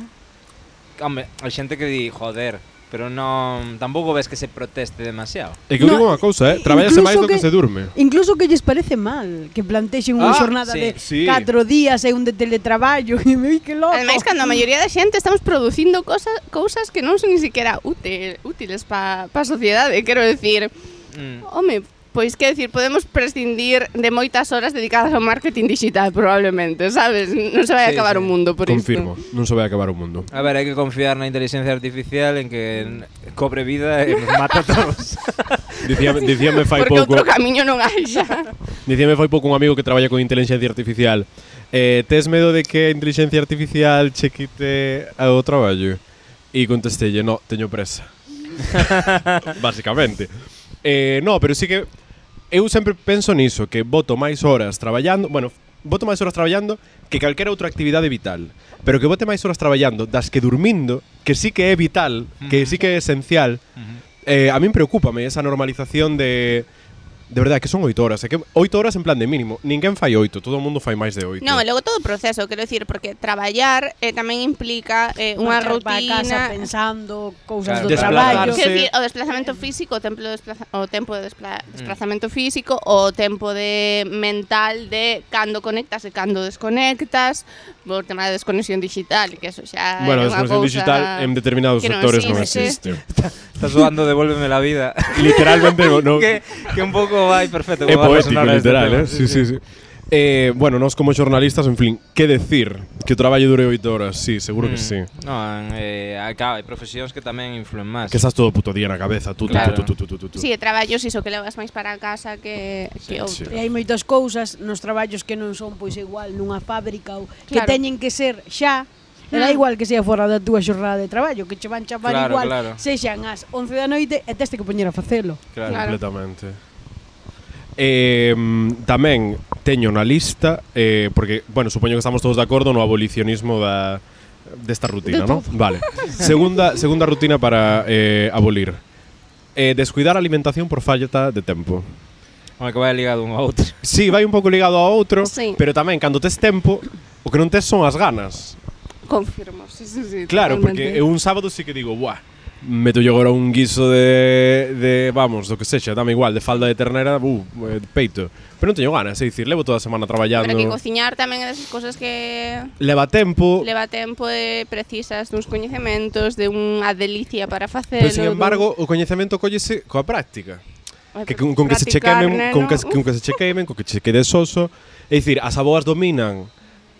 Hombre, hai xente que di, joder, pero non tampouco ves que se proteste demasiado. É que eu no, digo unha cousa, eh, traballase máis do que, que se durme. Incluso que lles parece mal que plantexen unha ah, xornada sí, de sí. 4 días e un de teletraballo, e me que loco. Ademais, cando a maioría da xente estamos producindo cosas cousas que non son ni siquiera útil, útiles para pa a sociedade, quero decir, Mm. Home, pois que decir, podemos prescindir de moitas horas dedicadas ao marketing digital probablemente, sabes? Non se vai sí, acabar sí. o mundo por Confirmo, isto. Confirmo, non se vai acabar o mundo. A ver, hai que confiar na inteligencia artificial en que cobre vida e nos mata a todos. dicíame, dicíame fai Porque pouco. Porque outro camiño non hai xa. Dicíame fai pouco un amigo que traballa con inteligencia artificial. Eh, tes medo de que a inteligencia artificial che quite ao traballo? E contestelle, no, teño presa. Básicamente. Eh, no, pero sí que eu sempre penso niso, que voto máis horas traballando, bueno, voto máis horas traballando que calquera outra actividade vital, pero que vote máis horas traballando das que durmindo, que sí que é vital, que sí que é esencial. Uh -huh. eh, a min preocúpame esa normalización de de verdade, que son 8 horas. É que 8 horas en plan de mínimo. Ninguén fai 8, todo o mundo fai máis de 8. Non, e logo todo o proceso, quero dicir, porque traballar eh, tamén implica eh, unha Marcar rutina... Casa pensando cousas claro. do traballo. Quero dicir, o desplazamento físico, o, tempo de desplaza o tempo de despla mm. desplazamento mm. físico, o tempo de mental de cando conectas e cando desconectas, o tema da de desconexión digital, que eso xa Bueno, a desconexión digital en determinados sectores non existe. Non existe. Estás dando devuélveme la vida. Literalmente, no. que, que un pouco como vai perfecto. É poético, literal, eh? Sí, sí, sí. sí. Eh, bueno, nós como xornalistas, en fin, que decir? Que o traballo dure oito horas, sí, seguro mm. que sí. No, eh, acá hai profesións que tamén influen máis. Que estás todo puto día na cabeza, tú, claro. tú, tú, tú, tú, tú, tú. Sí, traballos iso que levas máis para casa que, sí, que outro. Sí. E hai moitas cousas nos traballos que non son pois igual nunha fábrica ou claro. que teñen que ser xa E ah. igual que sea fora da túa xornada de traballo, que che van chamar claro, igual, claro. sexan as 11 da noite e teste que poñer a facelo. Claro, claro. completamente. Eh, tamén teño na lista eh, porque, bueno, supoño que estamos todos de acordo no abolicionismo da desta rutina, de ¿no? Vale. segunda segunda rutina para eh, abolir. Eh, descuidar a alimentación por falta de tempo. Home, que vai ligado un ao outro. Sí, vai un pouco ligado ao outro, sí. pero tamén cando tes tempo, o que non tes son as ganas. Confirmo, sí, sí, sí. Claro, totalmente. porque un sábado sí que digo, buah, meto yo agora un guiso de, de vamos, do que sexa, dame igual, de falda de ternera, bu, de peito. Pero non teño ganas, é dicir, levo toda a semana traballando. Pero que cociñar tamén é desas cousas que... Leva tempo. Leva tempo e precisas duns coñecementos, de unha delicia para facelo. Pero, sin embargo, dun... o coñecemento collese coa práctica. Que con, con que se chequemen, con que, con que se chequemen, con que se quede soso. É dicir, as aboas dominan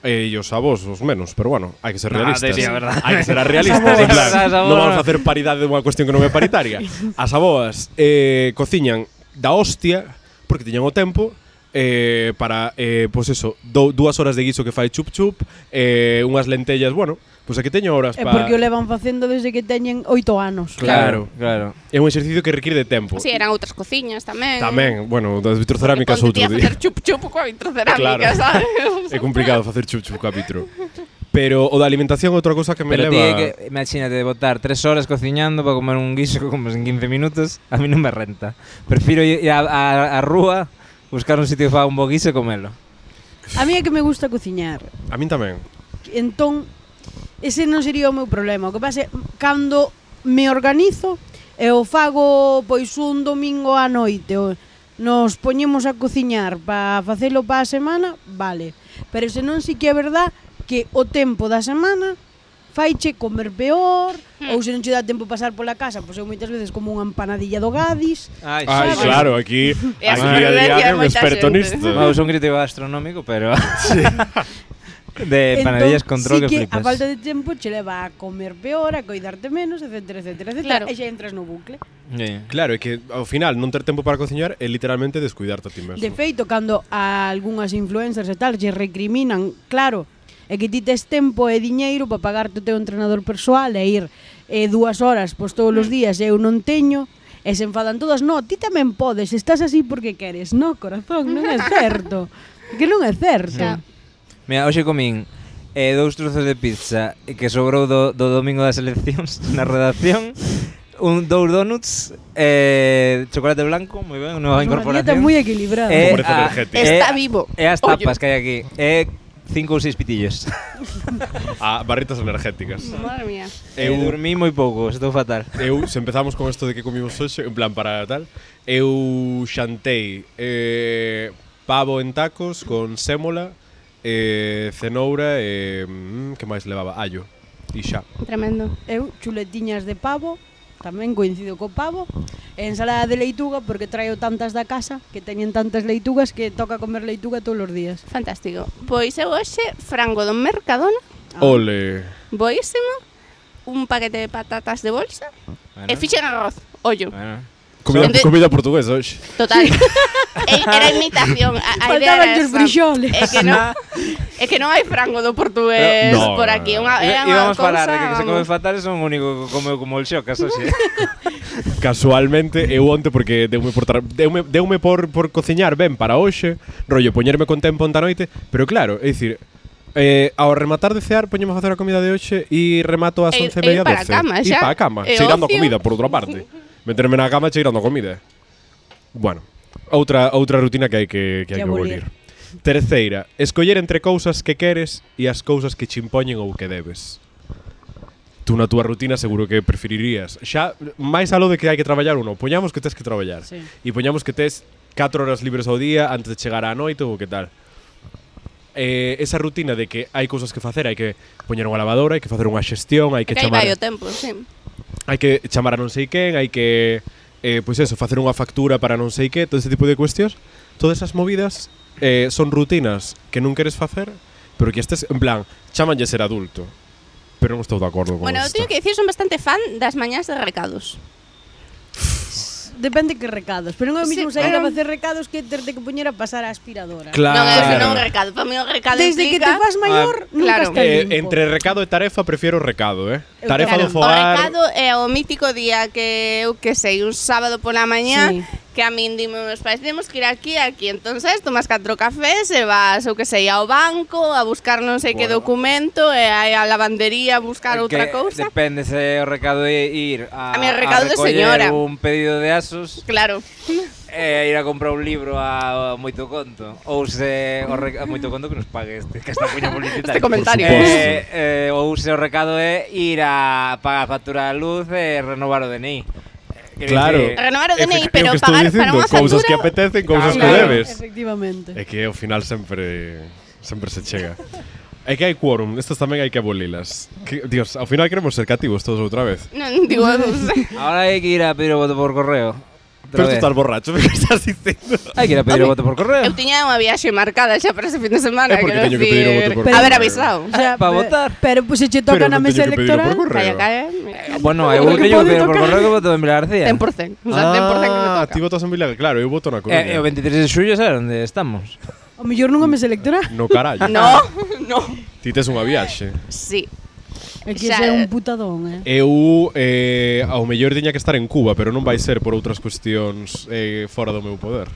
E os avós, os menos, pero bueno, hai que ser realistas. Sí, hai que ser realistas, en plan, non vamos a hacer paridade dunha cuestión que non é paritaria. As aboas eh, cociñan da hostia, porque tiñan o tempo, eh, para, eh, pois pues eso, do, dúas horas de guiso que fai chup chup, eh, unhas lentellas, bueno, Pois pues aquí teño horas para... Porque o levan facendo desde que teñen oito anos. Claro, claro. É un exercicio que require de tempo. Si, sí, eran outras cociñas tamén. Tamén, bueno, das vitrocerámicas outro día. facer chup-chup coa vitrocerámica, claro. sabes? é complicado facer chup-chup coa vitro. Pero o da alimentación é outra cousa que me Pero leva... Pero que, imagínate, botar tres horas cociñando para comer un guiso que comes en 15 minutos, a mí non me renta. Prefiro ir a, a, a rúa, buscar un sitio para un bo guiso e comelo. A mí é que me gusta cociñar. A mí tamén. Entón, ese non sería o meu problema. O que pasa é, cando me organizo, e o fago pois un domingo á noite, o, nos poñemos a cociñar para facelo para a semana, vale. Pero se non si que é verdad que o tempo da semana faiche comer peor, hmm. ou se non che dá tempo pasar pola casa, pois eu moitas veces como unha empanadilla do Gadis. Ai, Ai claro, aquí, aquí a día é un experto nisto. Eu son crítico gastronómico, pero... sí. de entón, control sí que, que flipas. a falta de tempo che leva a comer peor, a coidarte menos, etc, etc, etc, claro. e xa entras no bucle. Yeah. Claro, é que ao final non ter tempo para cociñar é literalmente descuidarte a ti mesmo. De feito, cando a algunhas influencers e tal lle recriminan, claro, é que ti tes tempo e diñeiro para pagarte o teu entrenador persoal e ir eh, dúas horas pois todos os mm. días e eu non teño, e se enfadan todas, no, ti tamén podes, estás así porque queres, no, corazón, non é certo, que non é certo. Yeah. Mira, hoxe comín eh, dous trozos de pizza que sobrou do, do domingo das eleccións na redacción un dous donuts, eh, chocolate blanco, moi ben, nova incorporación. Unha dieta moi equilibrada. Eh, a, eh, está vivo. E eh, as tapas que hai aquí. E eh, cinco ou seis pitillos. a ah, barritas energéticas. Madre mía. Eu eh, dormí moi pouco, estou fatal. Eu, se empezamos con isto de que comimos hoxe, en plan para tal, eu xantei eh, pavo en tacos con sémola, eh, cenoura e eh, que máis levaba allo e xa. Tremendo. Eu chuletiñas de pavo, tamén coincido co pavo, e ensalada de leituga porque traio tantas da casa que teñen tantas leitugas que toca comer leituga todos os días. Fantástico. Pois eu hoxe frango do Mercadona. Ah. Ole. Boísimo. Un paquete de patatas de bolsa. Bueno. E fixen arroz. Ollo. Bueno. Comida, Entonces, comida portuguesa hoxe. Total. Era imitación. A, a idea era esa. É que non, é ah. que non hai frango do portugués no, por aquí. Unha, era unha Íbamos a falar de que, que se come fatal son o único que come como el xocas, hoxe. Casualmente, eu onte porque deume por, deume, deume por, por cociñar ben para hoxe, rollo, poñerme con tempo onta noite, pero claro, é dicir, Eh, ao rematar de cear, poñemos a facer a comida de hoxe e remato ás 11:30 E para a cama, xa. E para a cama, e a comida por outra parte. meterme na cama cheirando comida. Eh. Bueno, outra outra rutina que hai que, que, hai que abolir. Terceira, escoller entre cousas que queres e as cousas que che impoñen ou que debes. Tú na túa rutina seguro que preferirías Xa, máis alo de que hai que traballar ou non. Poñamos que tens que traballar sí. E poñamos que tes 4 horas libres ao día Antes de chegar á noite ou que tal eh, esa rutina de que hai cousas que facer, hai que poñer unha lavadora, hai que facer unha xestión, hai que, que chamar... Que tempo, sí hai que chamar a non sei quen, hai que eh, pois eso, facer unha factura para non sei que, todo ese tipo de cuestións, todas esas movidas eh, son rutinas que non queres facer, pero que estes, en plan, chamanlle ser adulto. Pero non estou de acordo con Bueno, eu teño que dicir, son bastante fan das mañás de recados. depende que recados, pero non é o mesmo sí, sair a facer recados que terte que poñer a pasar a aspiradora. Claro. Non, eso non recado, para mí o recado Desde implica... que te fas maior, ah, nunca claro. está eh, limpo. Entre recado e tarefa prefiero recado, eh. Eu tarefa claro. do fogar. O recado é o mítico día que eu que sei, un sábado pola mañá sí que a min dime meus pais, temos que ir aquí aquí. Entonces, tomas catro cafés e vas, eu que sei, ao banco a buscar non sei bueno. que documento e aí a lavandería a buscar é outra cousa. Depende se o recado é ir a, a, mi recado a señora. un pedido de asos. Claro. E ir a comprar un libro a, a moito conto Ou se o re, a moito conto que nos pague este Que está puña publicitaria Este comentario eh, eh, Ou se o recado é ir a pagar a factura da luz e renovar o DNI Claro. Dice, renovar o DNI, pero pagar dicindo, para unha factura... Cousas que apetecen, cousas claro, que debes. Efectivamente. É que ao final sempre sempre se chega. É que hai quórum, estas tamén hai que abolilas. Que, Dios, ao final queremos ser cativos todos outra vez. Non, digo... Ahora hai que ir a pedir o voto por correo. Pero tú estás borracho, me estás dicindo? Hai que ir a pedir o voto por correo. Eu tiña unha viaxe marcada xa para ese fin de semana, é porque quero teño que pedir o voto por correo. Haber avisado. O sea, para votar. Pero pois pues, se toca na mesa electoral. Calla, calla. Bueno, eu teño que pedir por correo que voto en Vila García. 100%, o sea, 100% que me toca. Ah, ti votas en Vila, claro, eu voto na Coruña. Eh, o 23 de xullo, sabes onde estamos? O mellor nunha mesa electoral. No carallo. No, no. Ti tes unha viaxe. Sí. É que xa, é un putadón, eh? Eu, eh, ao mellor, tiña que estar en Cuba, pero non vai ser por outras cuestións eh, fora do meu poder.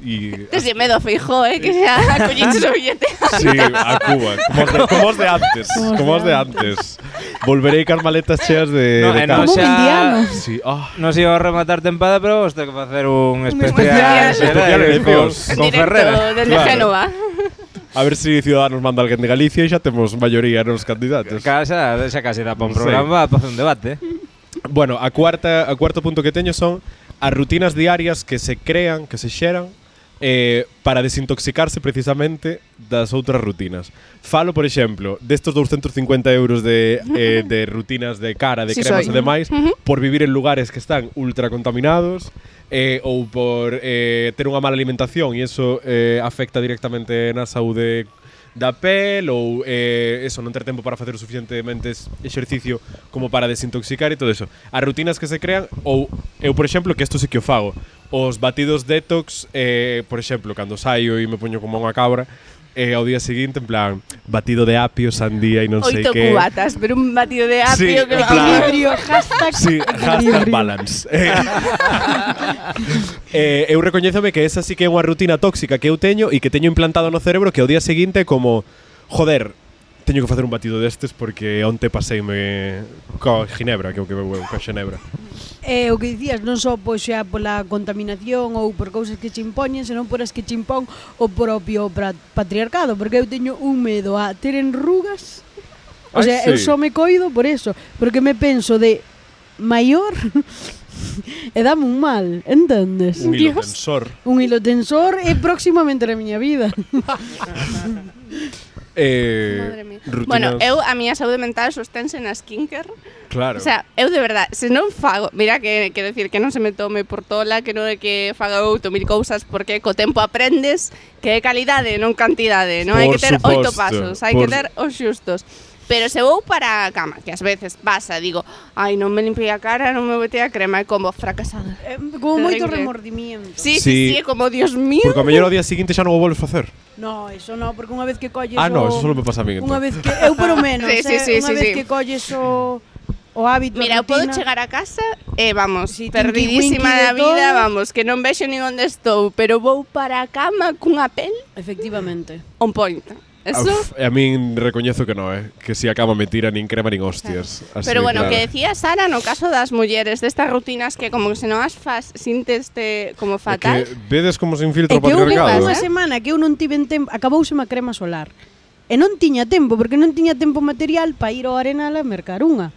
Y Desde medo a Feijó, eh, que xa acolliches o billete. Sí, a Cuba, como os de, como os de antes, como os de antes. Volverei cas maletas cheas de, no, de eh, no, como xa, sí, ah. oh. Non se iba a rematar tempada, pero vos ter que facer un especial, un especial, especial, especial, especial, especial, especial, especial, especial, especial, especial, especial, A ver se si Ciudadanos manda alguén de Galicia e xa temos maioría nos candidatos. Casa, xa case dá para un programa, sí. para un debate. Bueno, a cuarta, a cuarto punto que teño son as rutinas diarias que se crean, que se xeran eh, para desintoxicarse precisamente das outras rutinas. Falo, por exemplo, destos 250 euros de, eh, de rutinas de cara, de sí cremas soy. e demais, uh -huh. por vivir en lugares que están ultra contaminados, eh, ou por eh, ter unha mala alimentación e eso eh, afecta directamente na saúde da pel ou eh, eso, non ter tempo para facer o suficientemente exercicio como para desintoxicar e todo eso. As rutinas que se crean ou eu, por exemplo, que isto sí que o fago, os batidos detox, eh, por exemplo, cando saio e me poño como unha cabra, e ao día seguinte en plan batido de apio, sandía e non Oito sei que. Oito cubatas, pero un batido de apio sí, que equilibrio, hashtag. Sí, hashtag balance. Eh, eh, eu recoñézome que esa sí que é unha rutina tóxica que eu teño e que teño implantado no cerebro que ao día seguinte como joder, teño que facer un batido destes porque onte paseime co Ginebra, que o que bebo co Xenebra. É eh, o que dicías, non só pois xa pola contaminación ou por cousas que che impoñen, senón por as que che impón o propio patriarcado, porque eu teño un medo a ter enrugas. O sea, Ay, sí. eu só me coido por eso, porque me penso de maior e dame un mal, entendes? Un hilo Dios, tensor. Un hilo tensor é próximamente na miña vida. Eh, rutinas... Bueno, eu a miña saúde mental sostense na skincare. Claro. O sea, eu de verdade, se non fago, mira que quero decir que non se me tome por tola, que non é que faga outro mil cousas porque co tempo aprendes que é calidade, non cantidade, non? Por hai que ter suposto. oito pasos, hai por... que ter os xustos. Pero se vou para a cama, que ás veces pasa, digo, ai, non me limpei a cara, non me botei a crema, e como fracasada. Eh, como moito remordimiento. Sí, sí, sí, sí, como Dios mío. Porque ao mellor o día seguinte xa non o volves facer. No, eso no, porque unha vez que colles Ah, o... no, eso solo me pasa a mí. Unha entón. vez que eu pelo menos, sí, sí, eh, sí, unha sí, vez sí. que colles o o hábito Mira, eu podo chegar a casa e eh, vamos, sí, perdidísima da vida, todo. vamos, que non vexo nin onde estou, pero vou para a cama cunha pel. Efectivamente. On point. Eso? Uf, a min recoñezo que non, eh? que si acaba mentira nin crema nin hostias. Claro. Así, Pero bueno, claro. que decía Sara no caso das mulleres destas rutinas que como se non as fas sinteste como fatal. Que vedes como se infiltra o patriarcado. É que unha eh. semana que eu non tiven tempo, acabouse a crema solar. E non tiña tempo, porque non tiña tempo material para ir ao Arenal a mercar unha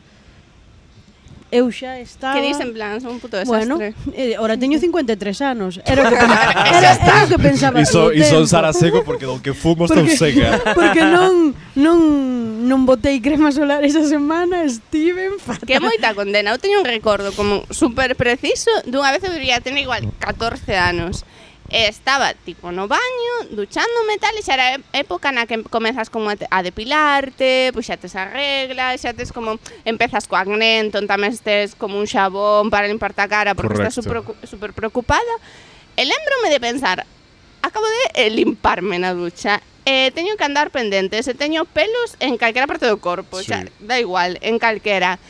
eu xa estaba... Que dís en plan, son un puto desastre. Bueno, eh, ora teño 53 anos. Era o que, era, era o que pensaba. Iso, iso Sara seco porque do que fumo estou seca. Porque non, non, non botei crema solar esa semana, estive fatal. Que moita condena. Eu teño un recordo como super preciso dunha vez eu diría tener igual 14 anos. E estaba tipo no baño, duchándome tal, e xa era época na que comezas como a depilarte, pois xa tes a regla, xa tes como empezas co acné, entón tamén tes como un xabón para limparte a cara porque Correcto. estás super, super preocupada. E lembrome de pensar, acabo de eh, limparme na ducha eh, e teño que andar pendentes e teño pelos en calquera parte do corpo, sí. xa, da igual, en calquera.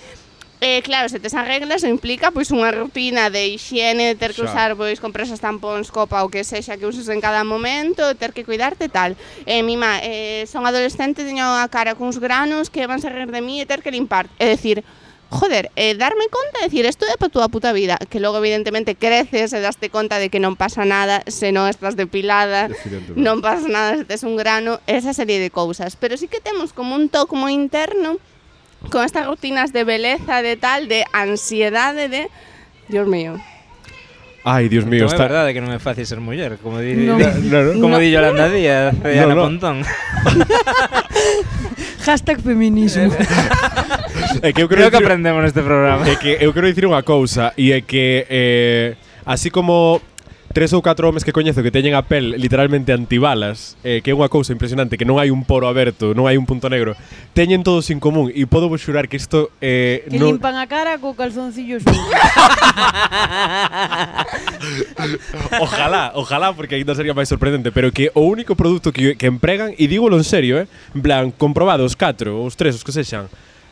Eh, claro, se tes as reglas implica pois unha rutina de higiene, ter que usar pois compresas, tampóns, copa ou que sexa que uses en cada momento, ter que cuidarte tal. Eh, mi má, eh, son adolescente, teño a cara cuns granos que van a rir de mí e ter que limpar. É dicir, joder, eh, darme conta de decir isto é para túa puta vida, que logo evidentemente creces e daste conta de que non pasa nada se non estás depilada, non pasa nada se tes un grano, esa serie de cousas. Pero sí que temos como un toque moi interno con estas rutinas de beleza, de tal, de ansiedade, de... Dios mío. Ai, Dios mío, está... É verdade que non é fácil ser muller, como di, no. no, no. como no. di Yolanda Díaz e no, Ana no. Pontón. Hashtag feminismo. é que eu creo, creo que aprendemos neste programa. É que eu quero dicir unha cousa e é que eh, así como tres ou catro homes que coñezo que teñen a pel literalmente antibalas, eh, que é unha cousa impresionante, que non hai un poro aberto, non hai un punto negro, teñen todos en común. E podo vos xurar que isto eh, que non... limpan a cara co calzoncillo ojalá, ojalá, porque ainda sería máis sorprendente, pero que o único produto que, que empregan, e dígolo en serio, eh, en plan, comprobado os 4 os 3, os que sexan,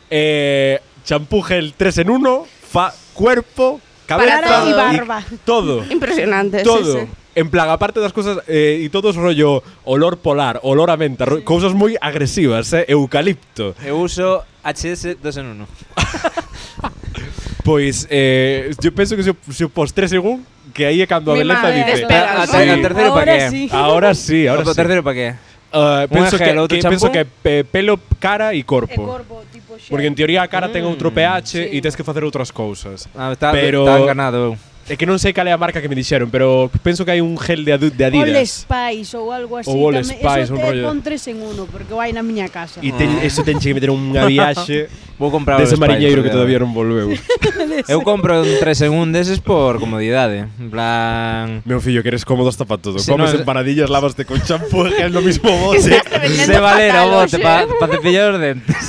eh, champú gel 3 en 1, fa cuerpo, cabeza Para todo. y barba. Todo, Impresionante. todo Sí, sí. En plan, aparte das cosas eh, E todos rollo olor polar, olor a menta ro- Cousas moi agresivas, eh Eucalipto Eu uso HS 2 en 1. Pois, eh, yo penso que se, o- se o pos 3 en 1 Que aí é cando a Mi beleza madre, dice espera, a, a, sí. a terceiro pa Ahora que? sí. Ahora sí, ahora o sí terceiro pa que? Uh, penso, gel, penso que pe, pelo, cara e corpo. E corpo, tipo xel. Porque en teoría a cara ten outro Mm. pH Sí. e tens que facer outras cousas. Ah, está, Pero- está enganado eu. É que non sei cal é a marca que me dixeron, pero penso que hai un gel de, adu- de Adidas. All Spice ou algo así. Ou All tamén. Spice, Eso un te rollo. pon tres en uno, porque o hai na miña casa. E ten, ah. eso ten que meter unha viaxe Vou comprar o Spice, mariñeiro que porque- todavía non volveu. Eu compro un 3 en un deses por comodidade. En plan... Meu fillo, que eres cómodo hasta para todo. Si Comes no- empanadillas, lavaste con champú, que é lo mismo bote. Se valera o bote pa, pa cepillar os dentes.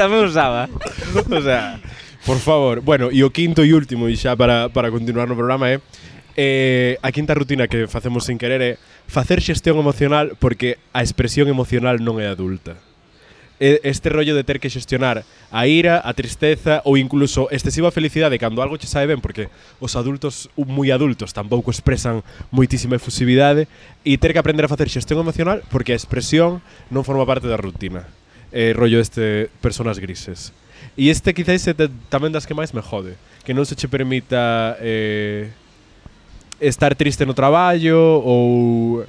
Tamén usaba. o sea, Por favor. Bueno, e o quinto e último, e xa para, para continuar no programa, é... Eh, a quinta rutina que facemos sin querer é facer xestión emocional porque a expresión emocional non é adulta este rollo de ter que xestionar a ira, a tristeza ou incluso excesiva felicidade cando algo che sae ben porque os adultos moi adultos tampouco expresan moitísima efusividade e ter que aprender a facer xestión emocional porque a expresión non forma parte da rutina. Eh, rollo este personas grises. E este quizáis é de, tamén das que máis me jode. Que non se che permita eh, estar triste no traballo ou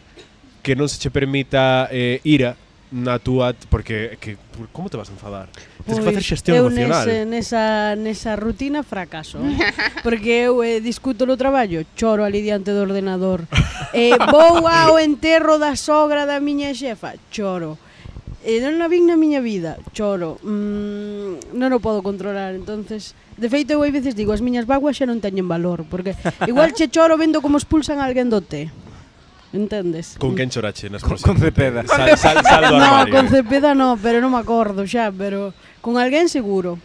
que non se che permita eh, ira na túa porque que por, como te vas a enfadar? Pois, Tens que facer xestión eu emocional. Eu nesa, nesa rutina fracaso, eh? porque eu eh, discuto no traballo, choro ali diante do ordenador. eh, vou ao enterro da sogra da miña xefa, choro eh, non a vin na miña vida, choro. Mm, non o podo controlar, entonces De feito, eu hai veces digo, as miñas vaguas xa non teñen valor, porque igual che choro vendo como expulsan a alguén do té. Entendes? Con quen chorache nas con, con Cepeda. Sal, sal, sal do armario. No, con Cepeda no, pero non me acordo xa, pero con alguén seguro.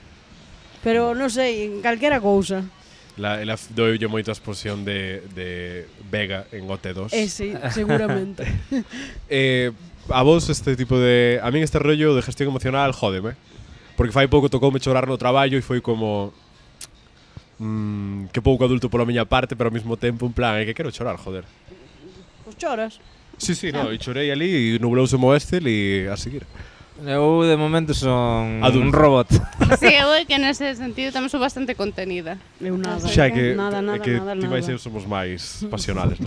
Pero non sei, en calquera cousa. La, la yo moito a exposición de, de Vega en OT2. Eh, sí, seguramente. eh, a vos este tipo de... A min este rollo de gestión emocional jódeme. Porque fai pouco tocoume chorar no traballo e foi como... Mm, que pouco adulto pola miña parte, pero ao mesmo tempo en plan, é que quero chorar, joder. Pois choras. Sí, sí, no, e chorei ali e nublouse o moestel e a seguir. Eu de momento son Adulto. un robot. sí, eu é que nese sentido tamén sou bastante contenida. Eu nada. Xa é que, nada, nada, é que nada, ti máis eu somos máis pasionales.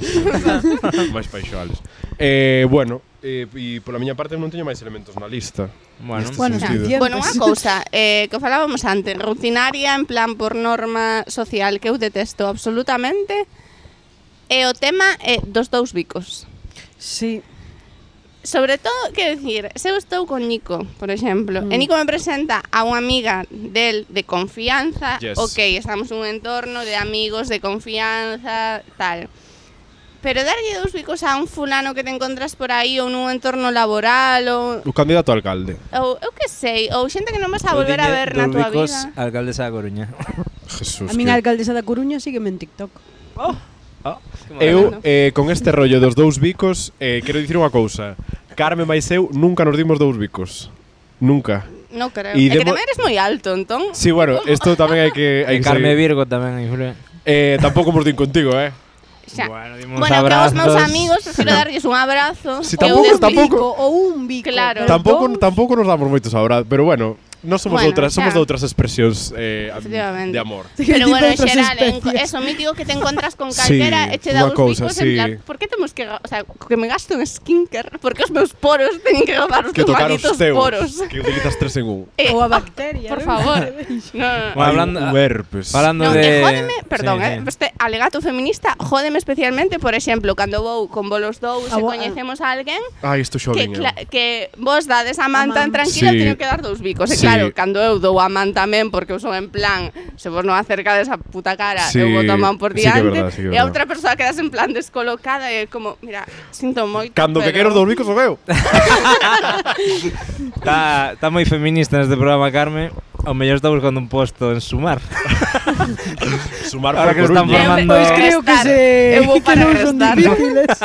máis paixoales. Eh, bueno, eh, e pola miña parte non teño máis elementos na lista. Bueno, bueno, sentido. bueno unha cousa eh, que falábamos antes, rutinaria en plan por norma social que eu detesto absolutamente é o tema eh, dos dous bicos. Sí sobre todo, que decir, se eu estou con Nico, por exemplo, mm. e Nico me presenta a unha amiga del de confianza, yes. ok, estamos nun entorno de amigos de confianza, tal. Pero darlle dous bicos a un fulano que te encontras por aí ou nun entorno laboral ou... O candidato a alcalde. Ou eu que sei, ou xente que non vas a volver a ver na tua vida. Dous bicos alcaldesa da Coruña. Jesús. A min que... a alcaldesa da Coruña sígueme en TikTok. Oh! Ah, eu, eh, con este rollo dos dous bicos, eh, quero dicir unha cousa. Carme máis eu nunca nos dimos dous bicos. Nunca. No creo. E, e que tamén eres moi alto, entón. Sí, bueno, isto tamén hai que... Hai que Carmen Virgo tamén influe. Eh, tampouco mos din contigo, eh. Xa. Bueno, dimos bueno que aos meus amigos quero darlles un abrazo. Si, sí, tampouco, un tampouco, bico, ou un bico. Claro. Tampouco, tampouco nos damos moitos abrazos, pero bueno, Non somos bueno, outras, somos de outras expresións eh, de amor. Sí, Pero bueno, en xeral, eso mítico que te encontras con calquera sí, e che dá uns cousa, picos sí. en plan, por que temos que, o sea, que me gasto en skinker, por que os meus poros teñen que gravar os que tocar os teus, poros? Que utilizas tres en un. Eh, Ou a bacteria. Por favor. no, no, bueno, hablando, herpes. Falando no, de... Jódeme, perdón, sí, eh, sí. este alegato feminista, jódeme especialmente, por exemplo, cando vou con volos dous ah, e coñecemos a alguén, Ai, isto que, eh. que vos dades a manta tranquila, sí. teño que dar dous bicos, sí. e claro, cando eu dou a man tamén porque eu son en plan, se vos non acercades a puta cara, sí, eu a man por diante sí verdad, sí e a outra persoa quedas en plan descolocada e como, mira, sinto moito Cando pero... que quero dormir co o veo. Está moi feminista neste programa, Carmen. O mellor está buscando un posto en Sumar. sumar Ahora que están formando... Pois creo que se... Eu vou para que non son difíciles.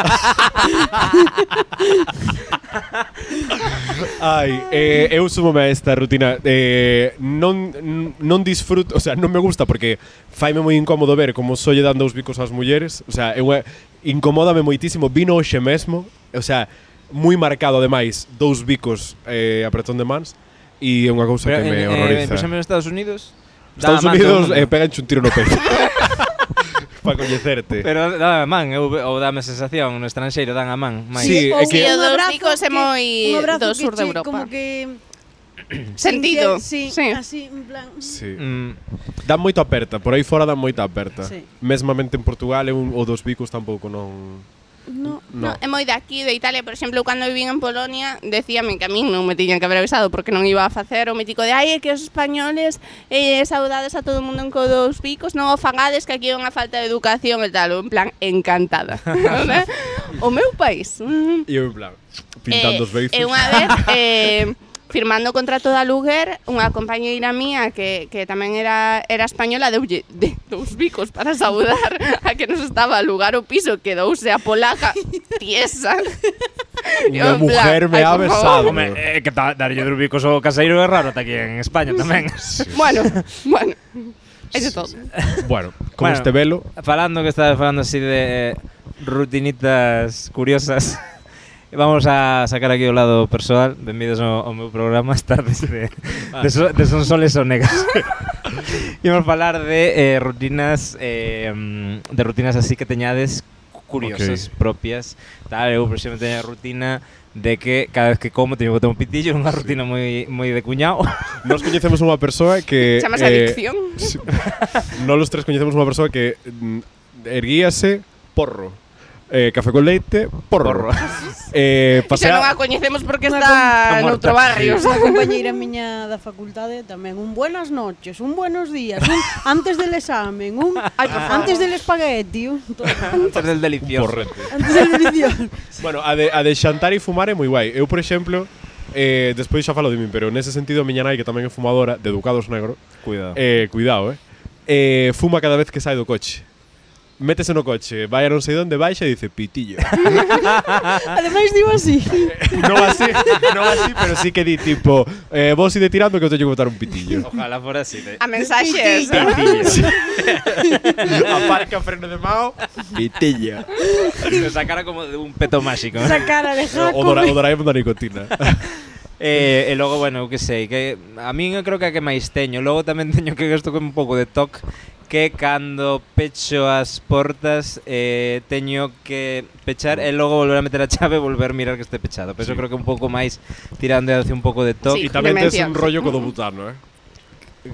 Ai, eh, eu sumome a esta rutina eh, non, non disfruto O sea, non me gusta porque Faime moi incómodo ver como solle dando os bicos ás mulleres O sea, eu eh, incomódame moitísimo Vino hoxe mesmo O sea, moi marcado ademais Dous bicos eh, apretón de mans E é unha cousa que en, me horroriza. Eh, Pensame nos Estados Unidos. Estados Unidos eh, peganche un tiro no peito. para coñecerte. Pero dá a man, eu, ou dáme sensación, no estranxeiro dan a man. Mais. Sí, é que... O dos ricos é moi do sur de Europa. Como que sentido. Sí, sí, así, en plan... Mm. Sí. Mm. Dan moito aperta, por aí fora dan moita aperta. Sí. Mesmamente en Portugal, un, o dos bicos tampouco non... No, no. no, é moi de aquí, de Italia, por exemplo, cando vivín en Polonia, decíame que a min non me tiñan que haber avisado porque non iba a facer o mítico de ai, é que os españoles eh, saudades a todo o mundo en codos bicos, non o fagades que aquí é unha falta de educación e tal, en plan encantada. o meu país. E eu en plan pintando eh, os beizos. E unha vez eh, firmando contrato de aluguer, unha compañeira mía que, que tamén era, era española deulle de dous bicos para saudar a que nos estaba a alugar o piso, quedouse a polaca tiesa. Unha mujer plan, me ha besado. Home, eh, que ta, darlle dous bicos ao caseiro é raro aquí en España tamén. bueno, bueno. É de todo. Bueno, con bueno, este velo. Falando que estaba falando así de rutinitas curiosas. Vamos a sacar aquí o lado persoal Benvidos ao, ao meu programa Esta desde de, so, de son soles o Imos falar de eh, rutinas eh, De rutinas así que teñades Curiosas, okay. propias tal, Eu, por exemplo, teño a rutina de que cada vez que como teño que botar un pitillo, unha rutina sí. moi moi de cuñado. Nos coñecemos unha persoa que Chamas eh, adicción? Sí, no los tres coñecemos unha persoa que mm, erguíase porro eh, café con leite, porro. porro. eh. Xa non a coñecemos porque está noutro barrio. Sí. A compañeira miña da facultade tamén un buenas noches, un buenos días, un antes del examen, un Ay, antes del espagueti, un antes del delicioso. Antes del delicioso. bueno, a de, a de xantar e fumar é moi guai. Eu, por exemplo, eh, despois xa falo de min, pero nese sentido a miña nai, que tamén é fumadora, de Educados Negro, cuidado, eh, cuidado eh, eh, fuma cada vez que sai do coche métese no coche, vai a non sei onde baixa e dice pitillo. Ademais digo así. Eh, non así, non así, pero sí que di tipo, eh, vos ide tirando que eu teño que botar un pitillo. Ojalá fora así. De... A mensaxe é esa. Pitillo. Aparca freno de mao, pitillo. Esa cara como de un peto máxico. Esa cara de O, o, dora, o Doraemon da nicotina. Eh, e logo, bueno, eu que sei, que a min eu creo que é que máis teño. Logo tamén teño que gasto con un pouco de toc que cando pecho as portas eh, teño que pechar e logo volver a meter a chave e volver a mirar que este pechado. Pero sí. creo que un pouco máis tirando hacia un pouco de toc. Sí, e tamén tes un rollo co do butano, eh?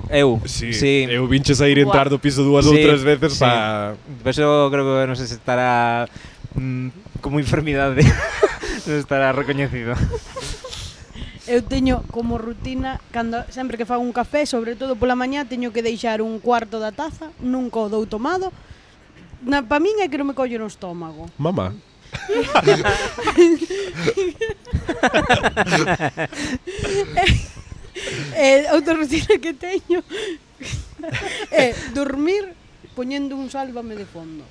Eu, sí, sí. Eu vinche a e entrar do piso dúas sí, ou tres veces sí. para... Pero creo que non sei se estará mm, como enfermidade, non estará recoñecido. Eu teño como rutina, cando sempre que fago un café, sobre todo pola mañá, teño que deixar un cuarto da taza, nunca o dou tomado. Na, pa min é que non me collo no estómago. Mamá. eh, outra rutina que teño é eh, dormir poñendo un sálvame de fondo.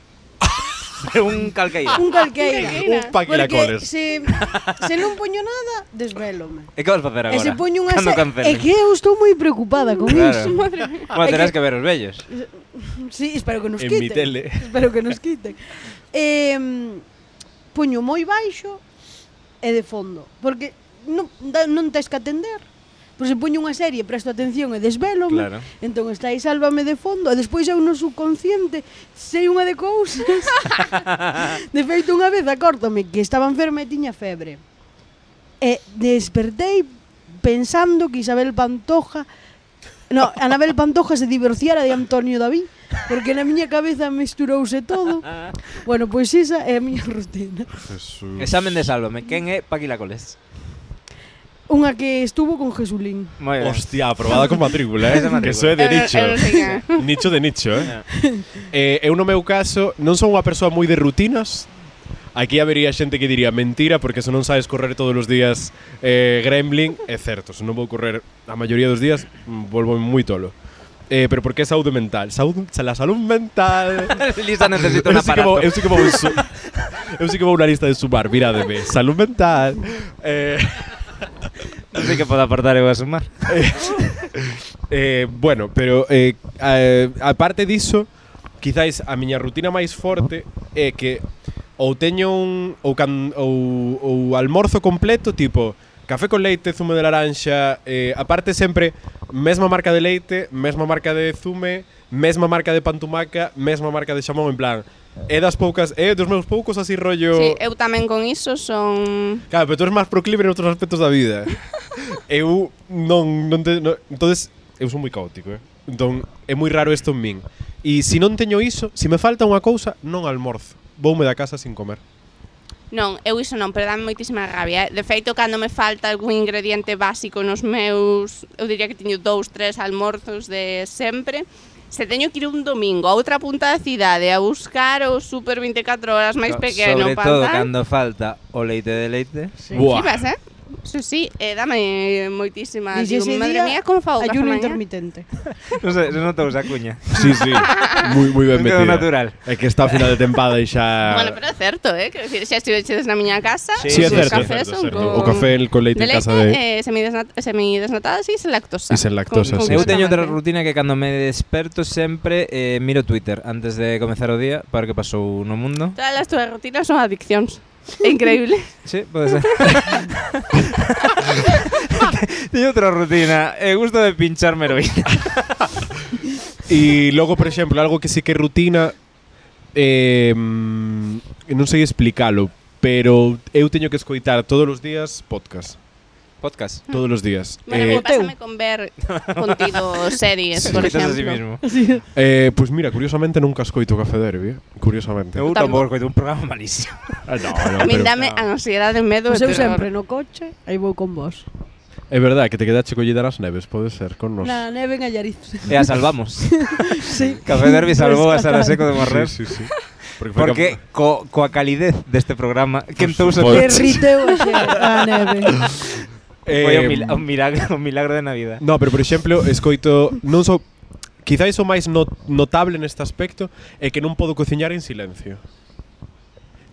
É un calqueira. Un calqueira. un paquilacoles. Porque se, se non poño nada, desvelome. E que vas facer agora? E se poño unha... Se... É que eu estou moi preocupada con claro. iso. Madre mía. Bueno, terás que... que ver os vellos. Sí, espero que nos en quiten. En mi tele. Espero que nos quiten. eh, poño moi baixo e de fondo. Porque non, non tens que atender Pois se poño unha serie, presto atención e desvelo claro. entón está aí Sálvame de fondo, e despois eu no subconsciente sei unha de cousas. de feito, unha vez acórdome que estaba enferma e tiña febre. E despertei pensando que Isabel Pantoja No, Anabel Pantoja se divorciara de Antonio David Porque na miña cabeza mesturouse todo. bueno, pois esa é a miña rutina. Jesús. Examen de sálvame. Quen é Paquila Coles? Unha que estuvo con Jesulín. Muy. Hostia, aprobada con matrícula, eh? Esa que eso é de nicho. Eu- non sei quen é. nicho de nicho, eh? eh? Eu no meu caso non son unha persoa moi de rutinas. Aquí habería xente que diría mentira porque se non sabes correr todos os días eh, gremlin, é certo, se non vou correr a maioría dos días, mm, volvo moi tolo. Eh, pero por que saúde mental. Saúde, la salud mental. Lisa necesita un Eu sí que aparato. vou- Eu sí que vou, su- eu sí que vou na lista de sumar, mirádeme. Salud mental. Eh, non sei que poda aportar eu a sumar. eh, bueno, pero eh, eh a, parte diso, quizáis a miña rutina máis forte é que ou teño un ou, can, ou, ou almorzo completo tipo café con leite, zumo de laranxa, eh, aparte sempre mesma marca de leite, mesma marca de zume, mesma marca de pantumaca, mesma marca de xamón en plan É das poucas, é dos meus poucos así rollo. Sí, eu tamén con iso son Claro, pero tú eres máis proclive en outros aspectos da vida. eu non non te non, entonces eu son moi caótico, eh. Entón é moi raro isto en min. E se non teño iso, se me falta unha cousa, non almorzo. Voume da casa sin comer. Non, eu iso non, pero dame moitísima rabia. Eh? De feito, cando me falta algún ingrediente básico nos meus, eu diría que teño dous, tres almorzos de sempre, se teño que ir un domingo a outra punta da cidade a buscar o super 24 horas máis pequeno Sobre para todo andar, cando falta o leite de leite. Sí. Buah. Chivas, eh? Sí, sí, eh, dame eh, moitísima. Digo, madre mía, como fago Ayuno intermitente. non sei, se notouse usa cuña. Sí, sí. Moi moi ben metida. natural. É que está a final de tempada e xa Bueno, pero é certo, eh? Quero dicir, xa estiveches na miña casa, Sí, sí, é os certo, é cafés certo, son certo. con... O café el con leite de en leite, casa de eh, semidesnat- semidesnatadas e sen lactosa. E sen lactosa, sí. Eu teño outra rutina que cando me desperto sempre eh, miro Twitter antes de comezar o día para que pasou no mundo. Todas as túas rutinas son adiccións. Increíble. Sí, pode ser. teño outra rutina. E gusto de pincharme heroína. E logo, por exemplo, algo que sí que é rutina eh, non sei explicalo, pero eu teño que escoitar todos os días podcast podcast. Mm. Todos los días. Bueno, eh, pásame con ver contigo series, sí, por ejemplo. Sí mismo. Eh, pues mira, curiosamente nunca escoito Café Derby, eh, curiosamente. Eu tampouco escoito un programa malísimo. ah, no, no, a mí dame no. ansiedade, medo pues e terror. Eu sempre no coche, aí vou con vos. É verdade que te quedaste collida nas neves, pode ser con nos. Na neve en Allariz. E a salvamos. sí. Café Derby salvou a Sara Seco de Morrer. Sí, sí, sí. Porque, porque co, coa calidez deste programa pues, quentouse o coche. Derriteu a neve. Foi eh, un, milagro, un milagro de Navidad. No, pero por exemplo, escoito, non so Quizáis o máis not notable neste aspecto é que non podo cociñar en silencio.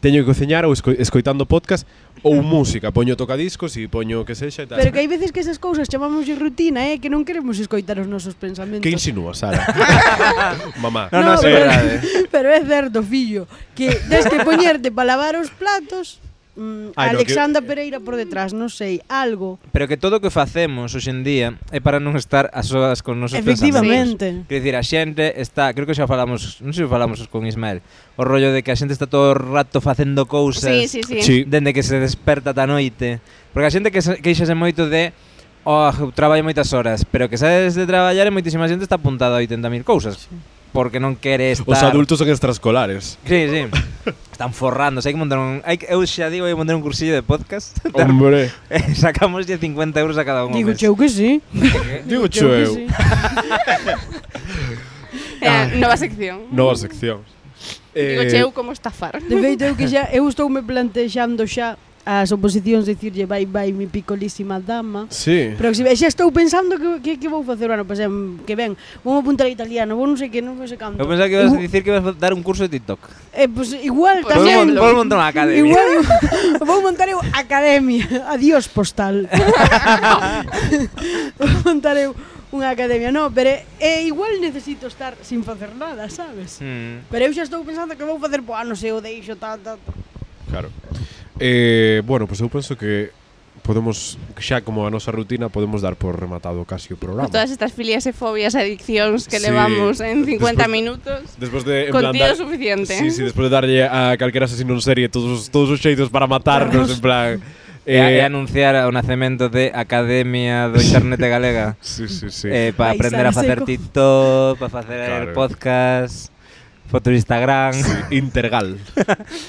Teño que cociñar ou esco escoitando podcast ou música, poño tocadiscos e poño que sexa e tal. Pero que hai veces que esas cousas chamamos de rutina, eh, que non queremos escoitar os nosos pensamentos. Que insinúa, Sara? Mamá. No, no, no, pero, pero é certo, fillo, que des que poñerte para lavar os platos, mm, Ay, Alexandra no, que... Pereira por detrás, non sei, algo. Pero que todo o que facemos hoxendía é para non estar a soas con nosos Efectivamente. pensamentos. Quer dicir, a xente está, creo que xa falamos, non sei se falamos con Ismael, o rollo de que a xente está todo o rato facendo cousas sí, sí, sí. Sí. dende que se desperta ta noite. Porque a xente que queixase moito de Oh, traballo moitas horas, pero que sabes de traballar e moitísima xente está apuntada a 80.000 cousas. Sí porque non quere estar... Os adultos son extraescolares. Sí, sí. Están forrando, hai que montar un... Hai, eu xa digo, hai que montar un cursillo de podcast. Hombre. Eh, sacamos 50 euros a cada un. Digo cheu que sí. Digo cheu. Que cheu. Eh, nova sección. Nova sección. Eh, Digo cheu como estafar. De feito, eu que xa, eu estou me plantexando xa as oposicións dicirlle vai, vai, mi picolísima dama. Sí. Próxima. E xa estou pensando que, que, que vou facer o ano pasé, que ben. Vou apuntar a italiano, vou non sei que, non sei canto. Eu pensaba que ibas a uh. dicir que vas a dar un curso de TikTok. Eh, pues igual tamén. Vou, montar unha academia. Igual, vou montar eu academia. Adiós postal. vou montar eu unha academia, no, pero é, igual necesito estar sin facer nada, sabes? Mm. Pero eu xa estou pensando que vou facer, pois, ah, non sei, o deixo, tal, tal, tal. Claro. Eh, bueno, pois pues eu penso que podemos xa como a nosa rutina podemos dar por rematado casi o programa. Con todas estas filias e fobias e adiccións que sí, levamos en 50 después, minutos. Despois de en contido dar, suficiente. Sí, ¿eh? sí, despois de darlle a calquera asesino en serie todos todos os xeitos para matarnos en plan E, eh, e anunciar o nacemento de Academia do Internet Galega. sí, sí, sí. Eh, para aprender a facer TikTok, para facer claro. podcast. Foto de Instagram. Intergal.